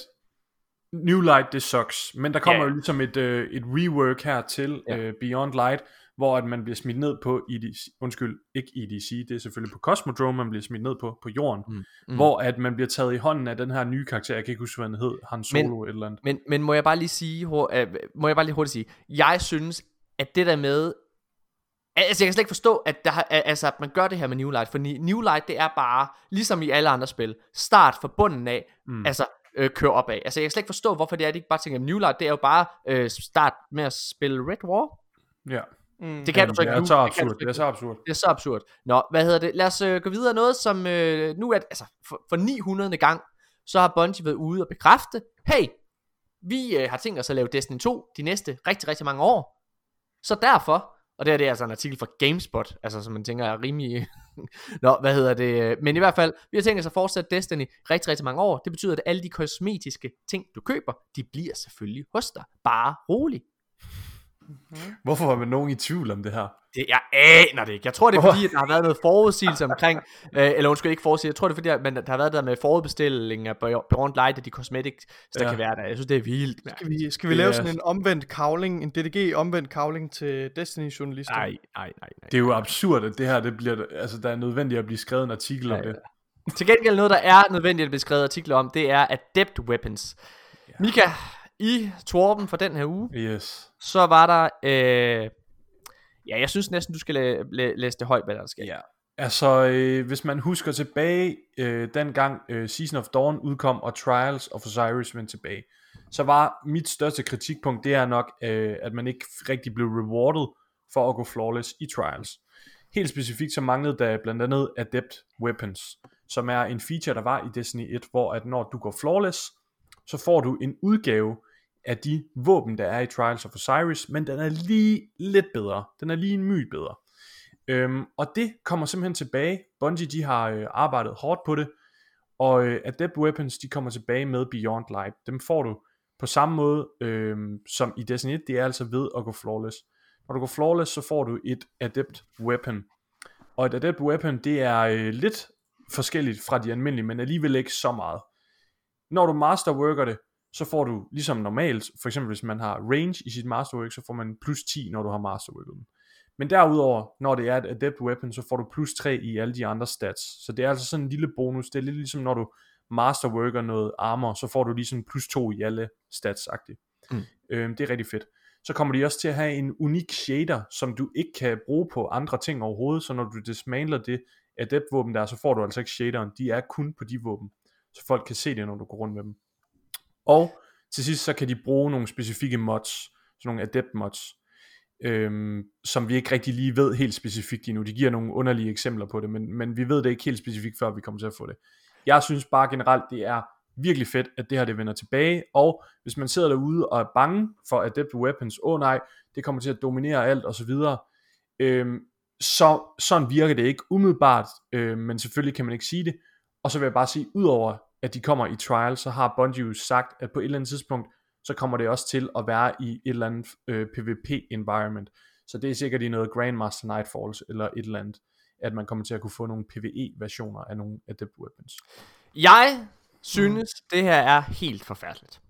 New Light, det sucks. Men der kommer Ja. jo ligesom et, øh, et rework her til Ja. øh, Beyond Light, hvor at man bliver smidt ned på EDC, undskyld, ikke EDC, det er selvfølgelig på Cosmodrome, man bliver smidt ned på, på jorden, mm. mm. hvor at man bliver taget i hånden af den her nye karakter, jeg kan ikke huske, hvad han hed, Han Solo men, et eller andet. Men, men må jeg bare lige sige, øh, må jeg bare lige hurtigt sige, jeg synes, at det der med, altså jeg kan slet ikke forstå, at, der, altså, at man gør det her med New Light, for New Light, det er bare, ligesom i alle andre spil, start fra bunden af, mm. altså øh, kør opad. Altså jeg kan slet ikke forstå, hvorfor det er, at de ikke bare tænker, at New Light, det er jo bare øh, start med at spille Red War. Ja, Mm. Det kan du så det ikke er nu. så Det kan du absurd, ikke det er så absurd. Det er så absurd. Nå, hvad hedder det? Lad os øh, gå videre. Noget som øh, nu er, altså for, for 900. gang, så har Bungie været ude og bekræfte, hey, vi øh, har tænkt os at lave Destiny 2 de næste rigtig, rigtig mange år. Så derfor, og det her det er altså en artikel fra GameSpot, altså som man tænker er rimelig... Nå, hvad hedder det? Men i hvert fald, vi har tænkt os at fortsætte Destiny rigtig, rigtig mange år. Det betyder, at alle de kosmetiske ting, du køber, de bliver selvfølgelig hos dig. Bare rolig. Hvorfor var man nogen i tvivl om det her? Det, jeg aner det ikke. Jeg tror, det er fordi, at der har været noget forudsigelse omkring, øh, eller undskyld, ikke forudsigelse, jeg tror, det er fordi, at man, der har været der med forudbestilling af Beyond Light og de cosmetics, der Ja. kan være der. Jeg synes, det er vildt. Skal vi, skal vi lave sådan en omvendt kavling, en DDG omvendt kavling til Destiny-journalister? Nej, nej, nej, nej. Det er jo absurd, at det her, det bliver, altså der er nødvendigt at blive skrevet en artikel om Ja, det. Til gengæld noget, der er nødvendigt at blive skrevet artikler om, det er Adept Weapons. Mika, i Torben for den her uge, Yes. så var der, øh, ja, jeg synes næsten, du skal læ- læ- læse det højt, hvad der sker. Ja. Altså, øh, hvis man husker tilbage, øh, dengang øh, Season of Dawn udkom, og Trials of Osiris vendte tilbage, så var mit største kritikpunkt, det er nok, øh, at man ikke rigtig blev rewarded for at gå flawless i Trials. Helt specifikt så manglede der blandt andet Adept Weapons, som er en feature, der var i Destiny 1, hvor at når du går flawless, så får du en udgave af de våben, der er i Trials of Osiris, men den er lige lidt bedre. Den er lige en my bedre. Øhm, og det kommer simpelthen tilbage. Bungie de har øh, arbejdet hårdt på det, og øh, Adept Weapons de kommer tilbage med Beyond Light. Dem får du på samme måde øh, som i Destiny 1, det er altså ved at gå flawless. Når du går flawless, så får du et Adept Weapon. Og et Adept Weapon, det er øh, lidt forskelligt fra de almindelige, men alligevel ikke så meget. Når du masterworker det, så får du ligesom normalt, for eksempel hvis man har range i sit masterwork, så får man plus 10, når du har masterworket. Men derudover, når det er et adept weapon, så får du plus 3 i alle de andre stats. Så det er altså sådan en lille bonus. Det er lidt ligesom når du masterworker noget armor, så får du ligesom plus 2 i alle stats -agtigt. Mm. Øhm, det er rigtig fedt. Så kommer de også til at have en unik shader, som du ikke kan bruge på andre ting overhovedet, så når du dismantler det adept våben der, så får du altså ikke shaderen. De er kun på de våben, så folk kan se det, når du går rundt med dem. Og til sidst så kan de bruge nogle specifikke mods, sådan nogle adept mods, øhm, som vi ikke rigtig lige ved helt specifikt endnu. De giver nogle underlige eksempler på det, men, men vi ved det ikke helt specifikt, før vi kommer til at få det. Jeg synes bare generelt, det er virkelig fedt, at det her det vender tilbage, og hvis man sidder derude og er bange for Adept Weapons, åh oh nej, det kommer til at dominere alt og så videre, øhm, så sådan virker det ikke umiddelbart, øh, men selvfølgelig kan man ikke sige det, og så vil jeg bare sige, udover at de kommer i trial, så har Bungie jo sagt, at på et eller andet tidspunkt, så kommer det også til at være i et eller andet øh, PvP-environment, så det er sikkert i noget Grandmaster Nightfalls, eller et eller andet, at man kommer til at kunne få nogle PvE-versioner af nogle Adept Weapons. Jeg synes, det her er helt forfærdeligt.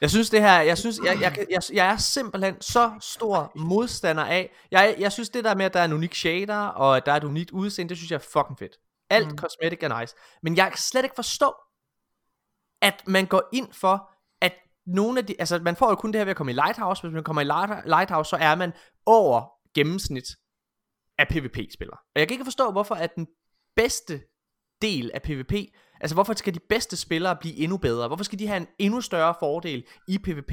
Jeg synes det her, jeg synes, jeg, jeg, jeg, jeg er simpelthen så stor modstander af, jeg, jeg synes det der med, at der er en unik shader, og at der er et unikt udseende, det synes jeg er fucking fedt. Alt mm. cosmetic er nice. Men jeg kan slet ikke forstå, at man går ind for, at nogle af de, altså man får jo kun det her ved at komme i Lighthouse, hvis man kommer i Light- Lighthouse, så er man over gennemsnit af PvP-spillere. Og jeg kan ikke forstå, hvorfor at den bedste del af PvP, altså hvorfor skal de bedste spillere blive endnu bedre? Hvorfor skal de have en endnu større fordel i PvP,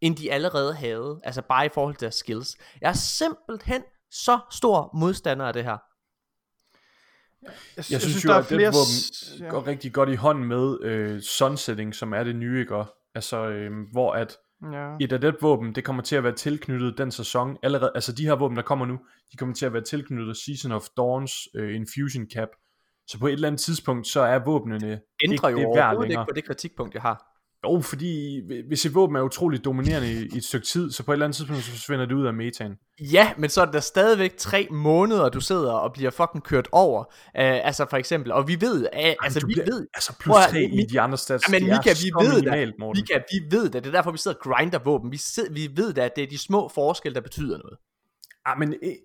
end de allerede havde? Altså bare i forhold til deres skills. Jeg er simpelthen så stor modstander af det her. Jeg, jeg synes, synes jo, at flere... våben ja. går rigtig godt i hånd med øh, sunsetting, som er det nye, ikke? Altså, øh, hvor at ja. et af det våben, det kommer til at være tilknyttet den sæson allerede, altså de her våben, der kommer nu, de kommer til at være tilknyttet Season of Dawns øh, Infusion Cap, så på et eller andet tidspunkt, så er våbnene Ændrer ikke jo det værd længere. ikke på det kritikpunkt, jeg har. Jo, fordi hvis et våben er utroligt dominerende i, i et stykke tid, så på et eller andet tidspunkt, så forsvinder det ud af metaen. Ja, men så er der stadigvæk tre måneder, du sidder og bliver fucking kørt over. Uh, altså for eksempel, og vi ved, uh, altså vi bliver- ved... altså plus tre i de andre stats, Ja, men Mika, vi ved minimalt, det. Morten. Mika, vi ved det. Det er derfor, vi sidder og grinder våben. Vi, sid, vi ved da, at det er de små forskelle, der betyder noget. Ah, men i-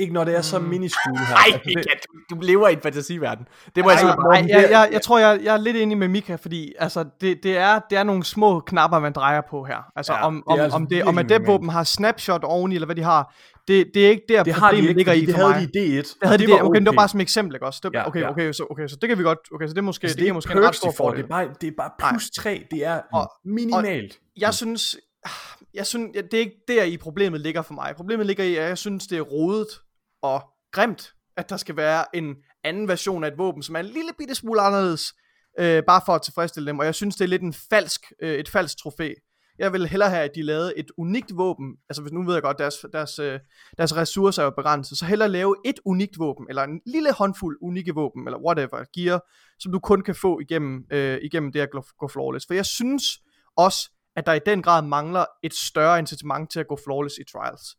ikke når det er så miniskule her. Nej, Altså, det- du, du lever i en fantasiverden. Det må jeg Ej, sige. nej, jeg, jeg, jeg tror, jeg, jeg er lidt enig med Mika, fordi altså, det, det, er, det er nogle små knapper, man drejer på her. Altså, Ja, om, det er om, altså om, det, om at det våben har snapshot oveni, eller hvad de har, det, det er ikke der, Det har de problemet ikke, ligger i det for havde mig. de i D1, Det havde og de det det, var okay, det var okay. bare som eksempel, ikke også? Det, Ja, okay, ja. okay, så, okay, så det kan vi godt, okay, så det er måske, Altså, det er måske en ret stor de fordel. Det er bare, det er bare plus 3. Det er minimalt. jeg synes, jeg synes, det er ikke der i problemet ligger for mig. Problemet ligger i, at jeg synes, det er rodet og grimt, at der skal være en anden version af et våben, som er en lille bitte smule anderledes, øh, bare for at tilfredsstille dem. Og jeg synes, det er lidt en falsk, øh, et falsk trofæ. Jeg vil hellere have, at de lavede et unikt våben. Altså, hvis nu ved jeg godt, deres, deres, øh, deres ressourcer er jo begrænset. Så hellere lave et unikt våben, eller en lille håndfuld unikke våben, eller whatever, gear, som du kun kan få igennem, øh, igennem det at gå flawless. For jeg synes også, at der i den grad mangler et større incitament til at gå flawless i trials.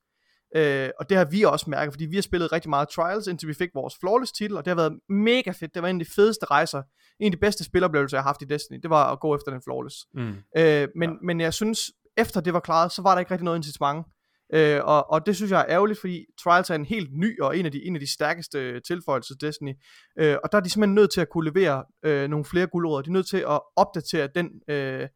Øh, og det har vi også mærket, fordi vi har spillet rigtig meget trials, indtil vi fik vores flawless titel, og det har været mega fedt. Det var en af de fedeste rejser, en af de bedste spiloplevelser, jeg har haft i Destiny, det var at gå efter den flawless. Mm. Øh, men, ja. men jeg synes, efter det var klaret, så var der ikke rigtig noget incitament. Øh, og, og det synes jeg er ærgerligt, fordi Trials er en helt ny og en af de, en af de stærkeste tilføjelser til Destiny. Øh, og der er de simpelthen nødt til at kunne levere øh, nogle flere guldråd. De er nødt til at opdatere den, øh,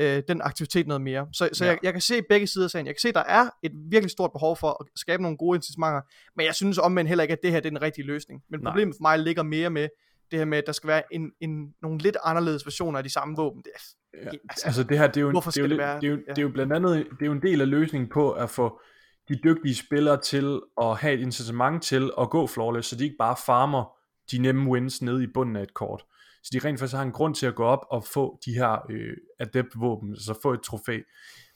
øh, den aktivitet noget mere. Så, så Ja. jeg, jeg kan se begge sider af sagen. Jeg kan se, at der er et virkelig stort behov for at skabe nogle gode incitamenter, men jeg synes omvendt heller ikke, at det her det er den rigtige løsning. Men Nej. problemet for mig ligger mere med det her med, at der skal være en, en, nogle lidt anderledes versioner af de samme våben. Det, er- Ja, altså, altså det her, det er jo, hvorfor det er jo, det være- det er jo, ja. det er jo blandt andet, det er jo en del af løsningen på at få de dygtige spillere til at have et incitament til at gå flawless, så de ikke bare farmer de nemme wins nede i bunden af et kort. Så de rent faktisk har en grund til at gå op og få de her øh, adept våben, altså få et trofæ.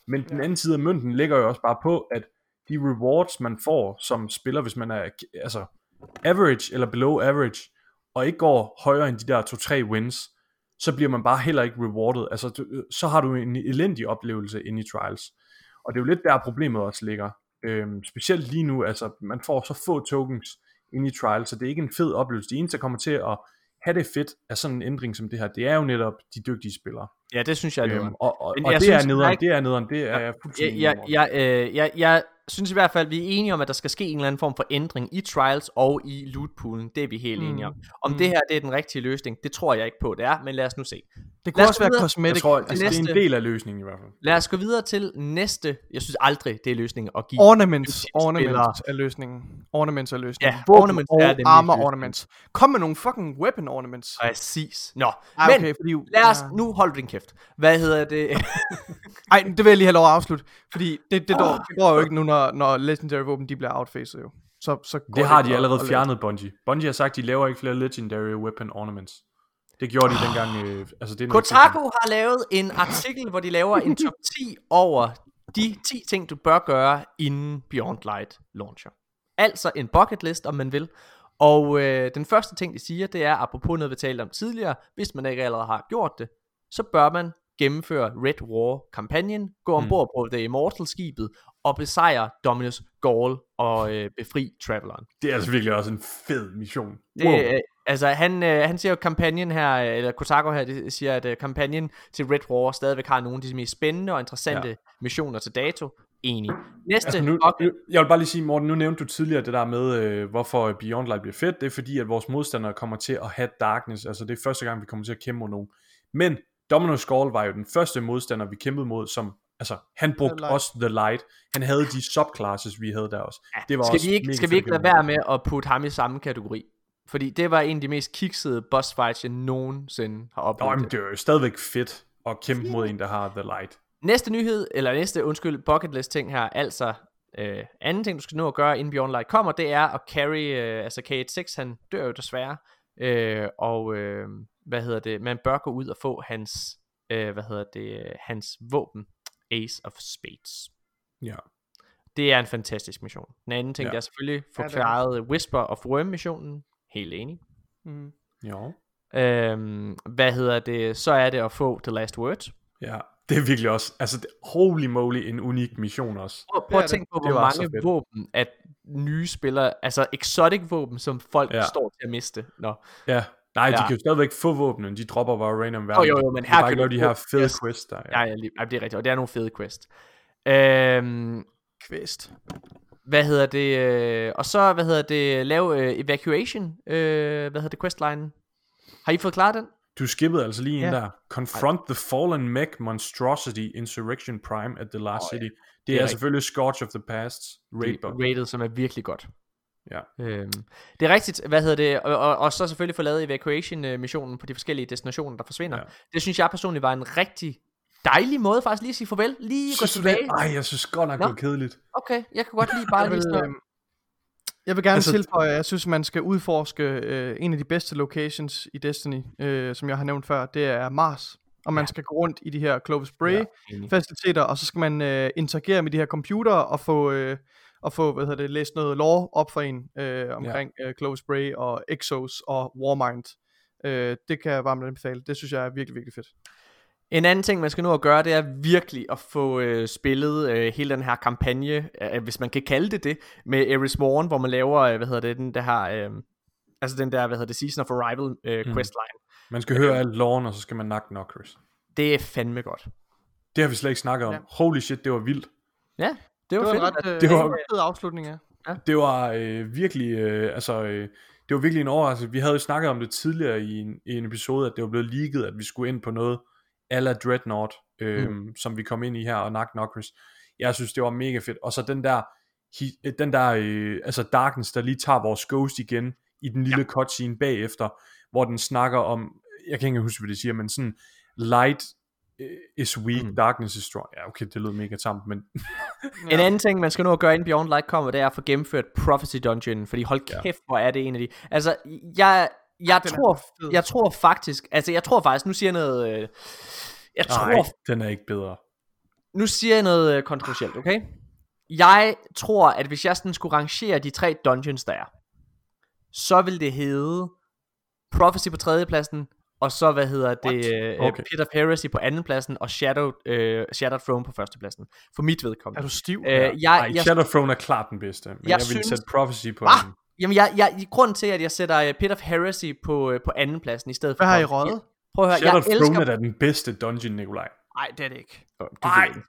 Men den anden side af mønten ligger jo også bare på, at de rewards, man får som spiller, hvis man er altså average eller below average, og ikke går højere end de der 2-3 wins, så bliver man bare heller ikke rewarded. Altså, du- så har du en elendig oplevelse inde i Trials. Og det er jo lidt der problemet også ligger. Øhm, specielt lige nu, altså man får så få tokens inde i Trials, så det er ikke en fed oplevelse. Det eneste, der kommer til at have det fedt af sådan en ændring som det her, det er jo netop de dygtige spillere. Ja, det synes jeg er Øhm, nederen. og og, og jeg det synes er nederen, ikke- det er nederen, det er jeg jeg, fuldstændig jeg, enig med jeg, øh, jeg, jeg synes i hvert fald, vi er enige om, at der skal ske en eller anden form for ændring i Trials og i lootpoolen. Det er vi helt Mm. enige om. Om Mm. det her det er den rigtige løsning, det tror jeg ikke på, det er, men lad os nu se. Det kunne også være cosmetic. Jeg tror, altså, det er en næste. del af løsningen i hvert fald. Lad os gå videre til næste. Jeg synes aldrig, det er løsningen at give Ornaments, ornaments er løsningen. Ornaments er løsningen. Ja, Våben ornaments og er nemlig armor ornaments. Kom med nogle fucking weapon ornaments. Præcis. Nå, Ej, men okay, fordi, lad os, ja. nu hold din kæft. Hvad hedder det? Ej, det vil jeg lige have lov at afslutte. Fordi det, det, går, det går jo ikke nu, når, når Legendary våben de bliver outfaced jo. Så, så går Det har de allerede fjernet, Bungie. Bungie har sagt, de laver ikke flere Legendary Weapon Ornaments. Det gjorde de dengang, øh, altså det er Kotaku har lavet en artikel, hvor de laver en top 10 over de 10 ting, du bør gøre inden Beyond Light launcher. Altså en bucket list, om man vil. Og øh, den første ting, de siger, det er, apropos noget, vi talte om tidligere, hvis man ikke allerede har gjort det, så bør man gennemføre Red War-kampagnen, gå ombord på The Immortal-skibet og besejre Dominus Gaul og øh, befri Traveleren. Det er altså virkelig også en fed mission. Det, wow. altså han, øh, han siger jo kampagnen her, øh, eller Kotaku her, det siger, at øh, kampagnen til Red War stadigvæk har nogle af de mest spændende og interessante ja. missioner til dato. Enig. Næste, Altså nu, nu, jeg vil bare lige sige, Morten, nu nævnte du tidligere det der med, øh, hvorfor Beyond Light bliver fedt. Det er fordi, at vores modstandere kommer til at have Darkness. Altså det er første gang, vi kommer til at kæmpe mod nogen. Men Dominus Skull var jo den første modstander, vi kæmpede mod, som Altså, han brugte Light. også The Light. Han havde de subclasses, vi havde der også. Det var skal også vi ikke, skal vi ikke lade være med at putte ham i samme kategori? Fordi det var en af de mest kiksede boss fights, jeg nogensinde har Nå, oplevet. men det er jo stadigvæk fedt at kæmpe mod en, der har The Light. Næste nyhed, eller næste, undskyld, bucket list ting her, altså øh, anden ting, du skal nå at gøre, inden Beyond Light kommer, det er at carry, øh, altså K86, han dør jo desværre, øh, og øh, hvad hedder det, man bør gå ud og få hans, øh, hvad hedder det, hans våben, Ace of Spades. Ja. Det er en fantastisk mission. Den anden ting, Ja. ja. der er selvfølgelig Ja, forklaret Whisper of Worm missionen, helt enig. Mm. Jo. Øhm, hvad hedder det, så er det at få The Last Word. Ja, det er virkelig også, altså det, holy moly, en unik mission også. Prøv, prøv at tænke på, hvor mange våben, at nye spillere, altså exotic våben, som folk Ja. ja. står til at miste. Nå. Ja, nej, de Ja. kan jo stadigvæk få våbnen, de dropper bare random verden. jo, jo, men De her kan kan du de her fede yes. quests der. Ja, ja, lige, ja, det er rigtigt, og det er nogle fede quest. Øhm, Quest. hvad hedder det, øh, og så, hvad hedder det, lave øh, evacuation, øh, hvad hedder det, questline. Har I fået klaret den? Du skippede altså lige Ja. en der. Confront the fallen mech monstrosity Insurrection Prime at the last Åh, ja. city. Det, Det er er, selvfølgelig Scorch of the Past raid rated, som er virkelig godt. Ja. Øhm, det er rigtigt, hvad hedder det, og, og, og så selvfølgelig få lavet evacuation-missionen på de forskellige destinationer, der forsvinder. Ja. Det synes jeg personligt var en rigtig dejlig måde faktisk lige at sige farvel, lige gå Synes det? tilbage. Ej, jeg synes godt nok, det var kedeligt. Okay, jeg kan godt lide bare lige sådan jeg vil gerne Altså- tilføje, at jeg synes, man skal udforske øh, en af de bedste locations i Destiny, øh, som jeg har nævnt før, det er Mars. Og man Ja. skal gå rundt i de her Clovis Bray Ja, faciliteter, og så skal man øh, interagere med de her computer og få, øh, og få hvad hedder det, læst noget lore op for en øh, omkring øh, Clovis Bray og Exos og Warmind. Øh, det kan jeg varmt anbefale. Det synes jeg er virkelig, virkelig fedt. En anden ting, man skal nå at gøre, det er virkelig at få øh, spillet øh, hele den her kampagne, øh, hvis man kan kalde det det, med Eris Morn, hvor man laver, øh, hvad hedder det, den der her, øh, altså den der, hvad hedder det, Season of Arrival øh, Mm. questline. Man skal høre alt loven, og så skal man nakke knockers. Det er fandme godt. Det har vi slet ikke snakket om. Ja. Holy shit, det var vildt. Ja, det Det var, var en fedt. ret øh, Det var- var... fed afslutning, ja. Det var øh, virkelig, øh, altså, øh, det var virkelig en overraskelse. Vi havde jo snakket om det tidligere i en, i en episode, at det var blevet leaget, at vi skulle ind på noget ala Dreadnought, øh, mm. som vi kom ind i her, og Knock Knockers. Jeg synes, det var mega fedt. Og så den der, hi, den der øh, altså Darkness, der lige tager vores ghost igen, i den lille ja. cutscene bagefter, hvor den snakker om, jeg kan ikke huske, hvad det siger, men sådan, light øh, is weak, mm. darkness is strong. Ja, okay, det lød mega tamt, men En anden ting, man skal nå at gøre, inden Beyond Light kommer, det er at få gennemført Prophecy Dungeon, fordi hold Ja. kæft, hvor er det en af de... Altså, jeg, jeg, den er tror, jeg tror faktisk, altså jeg tror faktisk, nu siger jeg noget... Øh, jeg tror, nej, den er ikke bedre. nu siger jeg noget øh, kontroversielt, okay? Jeg tror, at hvis jeg sådan skulle rangere de tre dungeons, der er, så vil det hedde Prophecy på tredjepladsen, og så, hvad hedder det, øh, Okay. Of Heresy på andenpladsen, og Shadow, øh, Shattered Throne på førstepladsen. For mit vedkommende. Er du stiv? Øh, jeg, Ej, jeg, Shadow Throne er klart den bedste, men jeg, Jeg jeg vil synes- sætte Prophecy på Hva? den. Jamen, jeg, jeg, grunden til, at jeg sætter uh, Pit of Heresy på, uh, på andenpladsen i stedet for... Hvad har I røget? Prøv at høre, Shadow jeg Throne elsker... er da den bedste dungeon, Nikolaj. Nej, det er det ikke. Du Ej. ved det.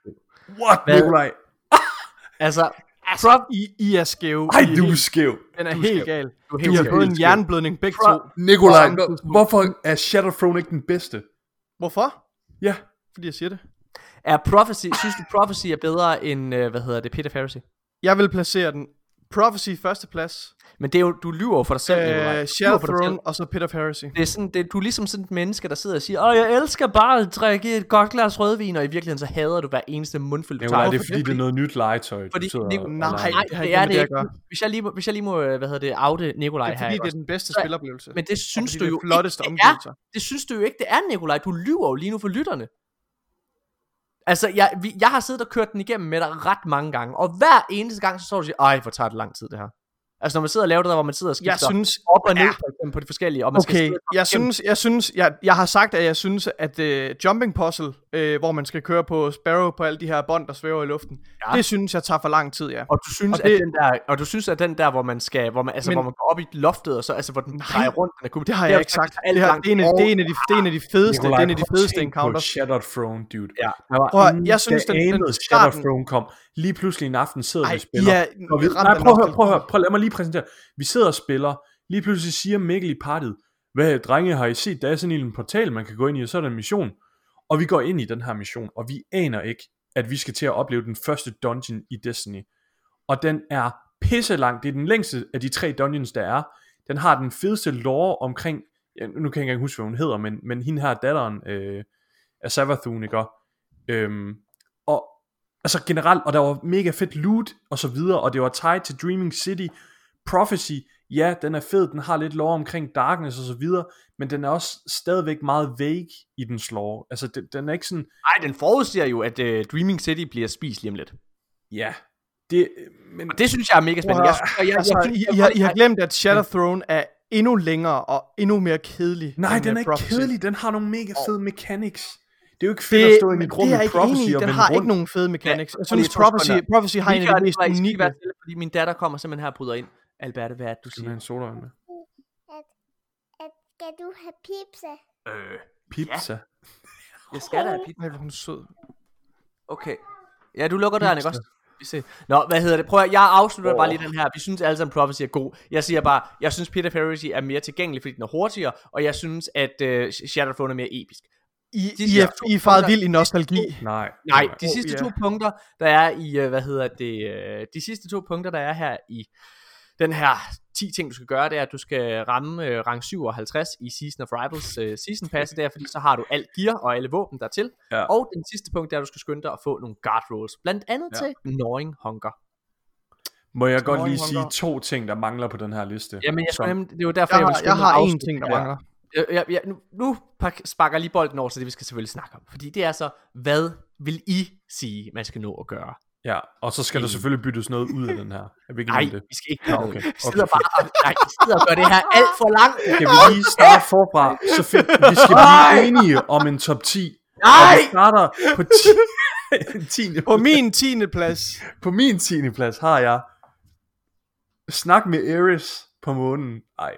What, Hvad? Nikolaj? Altså, Altså, I, I er skæve. Ej, I du er skæv. Den er er helt skæv. gal. Du er helt har fået en hjerneblødning begge to. Nikolaj, hvorfor er Shadow Throne ikke den bedste? Hvorfor? Ja. Fordi jeg siger det. Er Prophecy, synes du Prophecy er bedre end, øh, hvad hedder det, Peter Heresy? Jeg vil placere den. Prophecy første plads. Men det er jo, du lyver for dig selv, Nikolaj. Øh, Du lyver Shadow. Throne og så Pit of Heresy. Det er sådan, det, du er ligesom sådan et menneske, der sidder og siger, Åh, jeg elsker bare at drikke et godt glas rødvin, og i virkeligheden så hader du hver eneste mundfuld, du Nikolaj, tager. det er fordi, det er noget nyt legetøj. du Fordi, sidder Nico, og nej, nej, det det er det det ikke. Hvis jeg lige, må- hvis jeg lige må, øh, hvad hedder det, afde Nikolaj Det er her. fordi, det er den bedste Så- spiloplevelse. Men det synes du det er jo flotteste ikke, det er. Det synes du jo ikke, det er, Nikolaj. Du lyver jo lige nu for lytterne. Altså, jeg, vi, jeg har siddet og kørt den igennem med dig ret mange gange, og hver eneste gang, så står du og siger, ej, hvor tager det lang tid, det her. Altså, når man sidder og laver det der, hvor man sidder og skifter Jeg synes, op og ned, Ja. på de forskellige, og man skal Okay, og jeg synes, jeg synes, jeg, jeg har sagt, at jeg synes, at uh, Jumping Puzzle, uh, hvor man skal køre på Sparrow på alle de her bånd, der svæver i luften, Ja. det synes jeg tager for lang tid, ja. Og du synes, Og det- at den der, og du synes, at den der, hvor man skal, hvor man, altså, Men- hvor man går op i loftet, og så, altså, hvor den drejer rundt, den er cool. Det har jeg ikke sagt. Det, her, det, er en, af- det, er en af de, det er en af de fedeste, det er en af de fedeste encounters. Shadow Throne, dude. Ja. Prøv ingen, jeg synes, den- den Shadow starten- Throne kom. Lige pludselig en aften sidder vi Ej, og spiller. Er Og vi, nej, prøv at høre, prøv at høre, prøv, lad mig lige præsentere. Vi sidder og spiller. Lige pludselig siger Mikkel i partiet, hvad drenge har I set, der er sådan en portal, man kan gå ind i, og så er der en mission. Og vi går ind i den her mission, og vi aner ikke, at vi skal til at opleve den første dungeon i Destiny. Og den er pisse lang. Det er den længste af de tre dungeons, der er. Den har den fedeste lore omkring, ja, nu kan jeg ikke engang huske, hvad hun hedder, men, men hende her, datteren øh, af Savathun, ikke? Øhm, og altså generelt, og der var mega fedt loot, og så videre, og det var tied til Dreaming City, Prophecy, ja, den er fed, den har lidt lore omkring Darkness og så videre, men den er også stadigvæk meget vague i den lore. Altså, den, den er ikke sådan, Nej, den forudsiger jo, at uh, Dreaming City bliver spist lige om lidt. ja, det, men Og det synes jeg er mega spændende. Jeg, jeg, jeg, Altså, jeg, I, har, I har glemt, at Shadow Throne er endnu længere og endnu mere kedelig. Nej, den er ikke Prophecy. kedelig, den har nogle mega fede mechanics. Det er jo ikke fedt Det, at stå i et rum med jeg Prophecy enig og Den har rundt. ikke nogen fede mechanics. Jeg prøv lige synes, Prophecy. Prophecy har en af de mest skal unikke. fordi min datter kommer simpelthen her og bryder ind. Alberte, hvad er det, du Skal du siger? have en sodavand med? Skal du have pizza? Øh, Pizza. jeg skal da have pizza. Nej, hvor hun sød. Okay. Ja, du lukker døren, ikke også? Vi ser. Nå, hvad hedder det? Prøv at, jeg afslutter oh. bare lige den her. Vi synes alle sammen Prophecy er god. Jeg siger bare, jeg synes Peter Heresy er mere tilgængelig, fordi den er hurtigere, og jeg synes, at uh, Shadow Throne er mere episk. I, De I, er, I er faret vild i nostalgi. Nej. Nej, de sidste ja. to punkter, der er i, uh, hvad hedder det, uh, de sidste to punkter, der er her i den her 10 ting, du skal gøre, det er, at du skal ramme uh, rang 57 i Season of Rivals uh, Season Pass, det er, fordi så har du alt gear og alle våben dertil. Ja. Og den sidste punkt, det er, at du skal skynde dig at få nogle guard rolls, blandt andet Ja. til Gnawing Hunger. Må jeg godt lige sige Hunger. to ting, der mangler på den her liste? Jamen, jeg Som- det er jo derfor, Jeg jeg, vil har, jeg mig har én ting, der her. mangler. Jeg, jeg, jeg, nu, nu sparker jeg lige bolden over til det, vi skal selvfølgelig snakke om. Fordi det er så, hvad vil I sige, man skal nå at gøre? Ja, og så skal der selvfølgelig byttes noget ud af den her. Er vi ikke Nej, det? vi skal ikke okay. okay. Vi sidder bare og, nej, vi sidder og gør det her alt for langt. Skal vi lige starte forfra, så find, vi skal blive enige om en top 10. Og Nej! vi starter på 10. 10. På min 10. plads. på min 10. plads har jeg Snak med Eris på månen. Ej,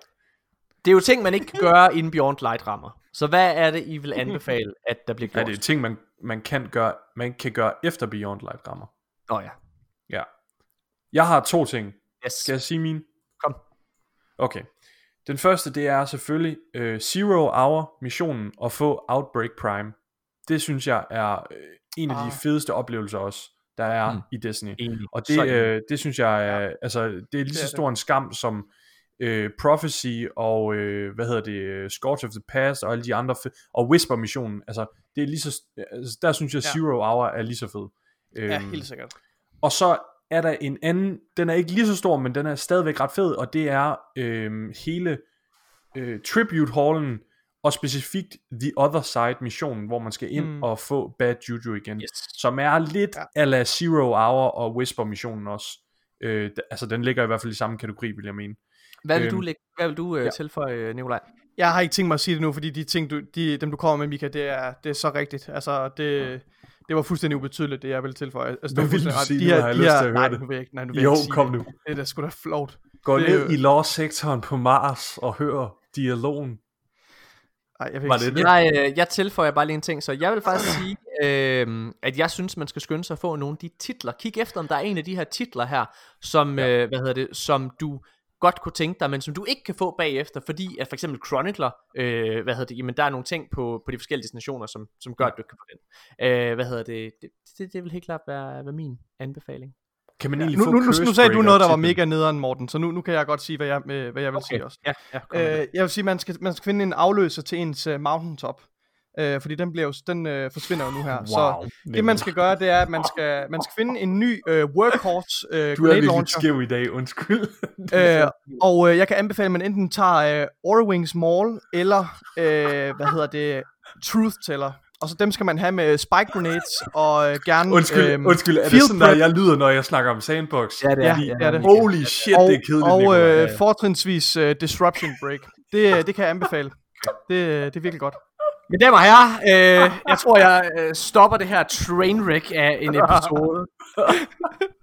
Det er jo ting, man ikke kan gøre, inden Beyond Light rammer. Så hvad er det, I vil anbefale, at der bliver ja, gjort? det er ting, man, man, kan gøre, man kan gøre efter Beyond Light rammer. Åh oh, ja. Ja. Jeg har to ting. Yes. Skal jeg sige mine? Kom. Okay. Den første, det er selvfølgelig øh, Zero Hour missionen at få Outbreak Prime. Det synes jeg er øh, en af de Ah. fedeste oplevelser også, der er Mm. i Destiny. Enig. Og det, øh, det synes jeg er, ja. altså, det er lige så stor en skam som øh, Prophecy og, øh, hvad hedder det, øh, Scorch of the Past og alle de andre, og Whisper missionen, altså, det er lige så, altså, der synes jeg, Ja. Zero Hour er lige så fed. Ja, Øhm, helt sikkert. og så er der en anden, den er ikke lige så stor, men den er stadigvæk ret fed, og det er øhm, hele øh, Tribute Hallen, og specifikt The Other Side missionen, hvor man skal ind Mm. og få Bad Juju igen, Yes. som er lidt Ja. ja. ala Zero Hour og Whisper missionen også. Øh, d- altså den ligger i hvert fald i samme kategori, vil jeg mene. Hvad vil du, øhm, lægge, hvad vil du øh, ja. tilføje, øh, Nikolaj? Jeg har ikke tænkt mig at sige det nu, fordi de ting, du, de, dem du kommer med, Mika, det er, det er så rigtigt. Altså, det, det var fuldstændig ubetydeligt, det jeg ville tilføje. Altså, Hvad vil du sige de nu? her- Har jeg de lyst her- til at høre nej, det? Nu vil jeg ikke, nej, nu vil Jo, jeg ikke sige kom det. nu. Det er da sgu da flot. Gå Det ned i lore-sektoren på Mars og hør dialogen. Nej, jeg Var ikke det sige- det? Jeg, øh, jeg tilføjer bare lige en ting, så jeg vil faktisk sige, øh, at jeg synes, man skal skynde sig at få nogle af de titler. Kig efter, om der er en af de her titler her, som, ja. øh, hvad hedder det, som du godt kunne tænke dig, men som du ikke kan få bagefter, fordi at for eksempel Chronicler, øh, hvad hedder det, jamen der er nogle ting på, på de forskellige destinationer, som, som gør, at du ikke kan få den. Øh, hvad hedder det, det, det, det vil helt klart være, være min anbefaling. Kan man Ja, egentlig nu, få nu, nu, nu sagde du noget, der var mega nederen, Morten, så nu, nu kan jeg godt sige, hvad jeg, øh, hvad jeg vil Okay, sige også. ja, ja. Øh, jeg vil sige, man skal, man skal finde en afløser til ens uh, mountaintop. Øh, fordi den, bliver jo, den øh, forsvinder jo nu her. Wow, så det man skal gøre, det er, at man skal, man skal finde en ny øh, workhorse øh, Du er launcher. skæv i dag, undskyld. Øh, og øh, jeg kan anbefale, at man enten tager øh, Orwings Mall, eller, øh, hvad hedder det, Truth Teller. Og så dem skal man have med spike grenades, og øh, gerne... Undskyld, øhm, undskyld, er det sådan, der prep. jeg lyder, når jeg snakker om sandbox? Ja, det er Ja, det. det er det. Holy shit, og, det er kedeligt, Og øh, fortrinsvis øh, Disruption Break. Det, øh, det kan jeg anbefale. Det, øh, det er virkelig godt. Mine damer og herrer, øh, jeg tror, jeg øh, stopper det her trainwreck af en episode.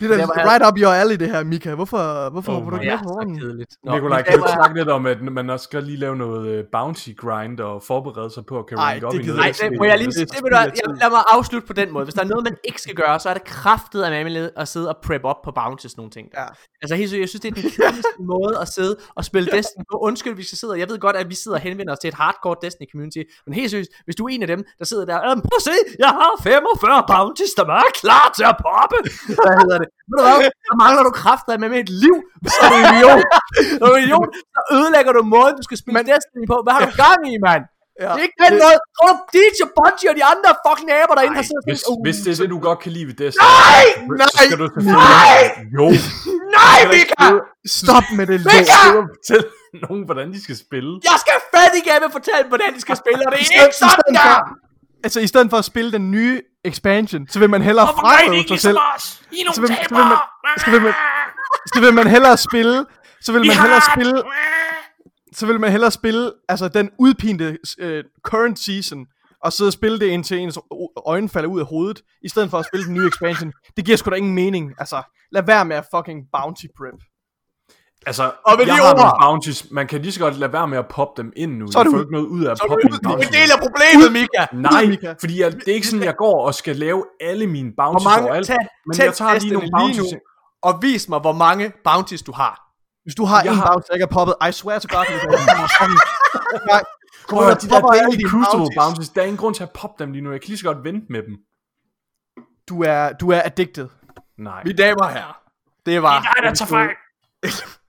Det er var- right up your alley, det her, Mika. Hvorfor, hvorfor Oh hopper du ikke med på. Nå, Nikolaj, kan du ikke snakke lidt om, at man også skal lige lave noget øh, bounty grind og forberede sig på at kan Ej, rank op i noget Nej, jeg det må jeg lige Det Det vil jeg, jeg, lad mig afslutte på den måde. Hvis der er noget, man ikke skal gøre, så er det kraftet af mammelet at sidde og prep op på bounties nogle ting. Ja. Altså helt seriøst, jeg synes, det er den kedeligste måde at sidde og spille Destiny på. Undskyld, vi skal sidde, jeg ved godt, at vi sidder og henvender os til et hardcore Destiny community, men helt seriøst, hvis du er en af dem, der sidder der, prøv at se, jeg har 45 bounties, der er klar til at poppe. Hvad hedder det? Ved du hvad, så mangler du kræfter med med et liv, så er du idiot. Så er du idiot, så ødelægger du måden, du skal spille men, Destiny på. Hvad har du gang i, mand? Ja. Det er ikke den måde. Tror du, DJ Bungie og de andre fucking aber derinde har siddet Hvis, uh, hvis det er det, du godt kan lide ved Destiny, Nej! så skal du selvfølgelig... Nej! Jo! Nej, Mika! Stop med det lort. Mika! Du fortælle nogen, hvordan de skal spille. Jeg skal fandme gerne fortælle dem, hvordan de skal spille, og det I er ikke sådan i der! Altså, i stedet for at spille den nye expansion, så vil man hellere frarøve sig selv. I Så vil, så vil man, så vil man, så vil man hellere spille, så vil man hellere spille, så vil man hellere spille, altså den udpinte uh, current season, og sidde og spille det indtil ens øjne falder ud af hovedet, i stedet for at spille den nye expansion. Det giver sgu da ingen mening, altså. Lad være med at fucking bounty prep. Altså, Og med jeg de har nogle ord- bounties. Man kan lige så godt lade være med at poppe dem ind nu. Så er jeg du- får ikke noget ud af at poppe ude- du er en del af problemet, Mika. Nej, Mika. fordi jeg, det er ikke sådan, jeg går og skal lave alle mine Hvor bounties mange, overalt. tag, Men tag jeg tager lige nogle bounties. nu, og vis mig, hvor mange bounties du har. Hvis du har Jeg en har- bounty, der ikke er poppet, I swear to God, jeg fucking- Nej, Prøv at de der daily crucible bounties. bounties, der er ingen grund til at poppe dem lige nu. Jeg kan lige så godt vente med dem. Du er, du er addicted. Nej. Mine damer og herrer, det var... Det er dig, der tager fejl.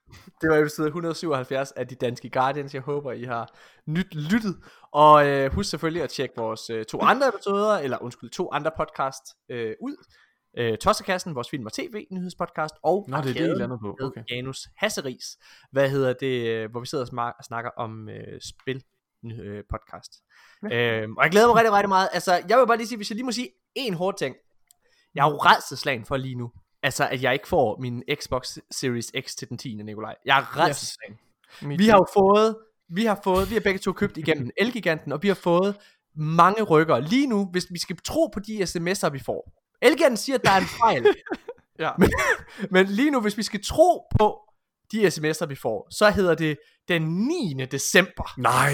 Det var episode 177 af De Danske Guardians. Jeg håber, I har nyt lyttet. Og øh, husk selvfølgelig at tjekke vores øh, to andre episoder, eller undskyld, to andre podcast øh, ud. Øh, Tossekassen, vores film og tv nyhedspodcast, og Nå, det er det, I lander på. Okay. Janus Hasseris. Hvad hedder det, øh, hvor vi sidder og sma- snakker om øh, spil øh, podcast. Ja. Øh, og jeg glæder mig rigtig, rigtig meget. Altså, jeg vil bare lige sige, hvis jeg lige må sige en hård ting. Jeg er jo redselslagen for lige nu. Altså, at jeg ikke får min Xbox Series X til den 10. Nikolaj. Jeg er redselslagen. Me Vi har jo fået, vi har fået, vi har begge to købt igennem Elgiganten, og vi har fået mange rykker. Lige nu, hvis vi skal tro på de sms'er, vi får. Elgiganten siger, at der er en fejl. Ja. men, men lige nu, hvis vi skal tro på de sms'er, vi får, så hedder det den 9. december. Nej.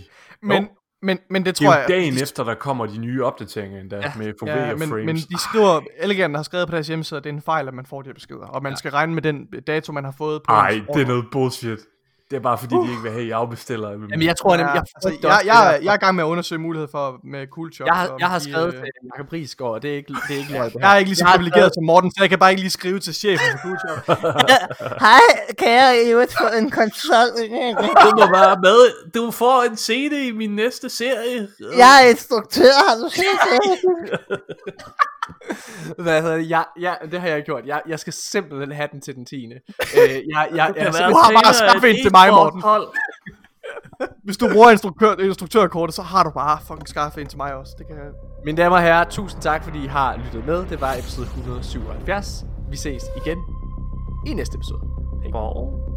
Men, men, men det Det tror er jo jeg... dagen efter, der kommer de nye opdateringer endda, Ja. med FOV Ja, og men, frames. men de skriver, Elegant har skrevet på deres hjemmeside, at det er en fejl, at man får de her beskeder. Og man skal regne med den dato, man har fået på Ej, ens det er noget bullshit. Det er bare fordi, de ikke vil have, at I afbestiller. Jamen, jeg tror Ja, nemlig, jeg, altså, jeg, jeg, jeg er i gang med at undersøge mulighed for med cool shop. jeg har, jeg har skrevet øh, til Jacob Risgaard, og det er ikke, det er ikke her. Jeg er ikke lige så Jeg privilegeret som Morten, så jeg kan bare ikke lige skrive til chefen for cool shop. Hej, kan jeg i øvrigt få en konsol? Du må være med. Du får en CD i min næste serie. Jeg er instruktør, har du set det? Hvad hedder det? Ja, jeg, det har jeg gjort. Jeg, jeg skal simpelthen have den til den 10. Øh, jeg, jeg, jeg, altså, jeg, du har bare skaffet en til mig, Morten. Hold. Hvis du bruger instruktør, instruktørkortet, så har du bare fucking skaffet en til mig også. Det kan jeg... Mine damer og herrer, tusind tak, fordi I har lyttet med. Det var episode 177. Vi ses igen i næste episode. Hej. Wow.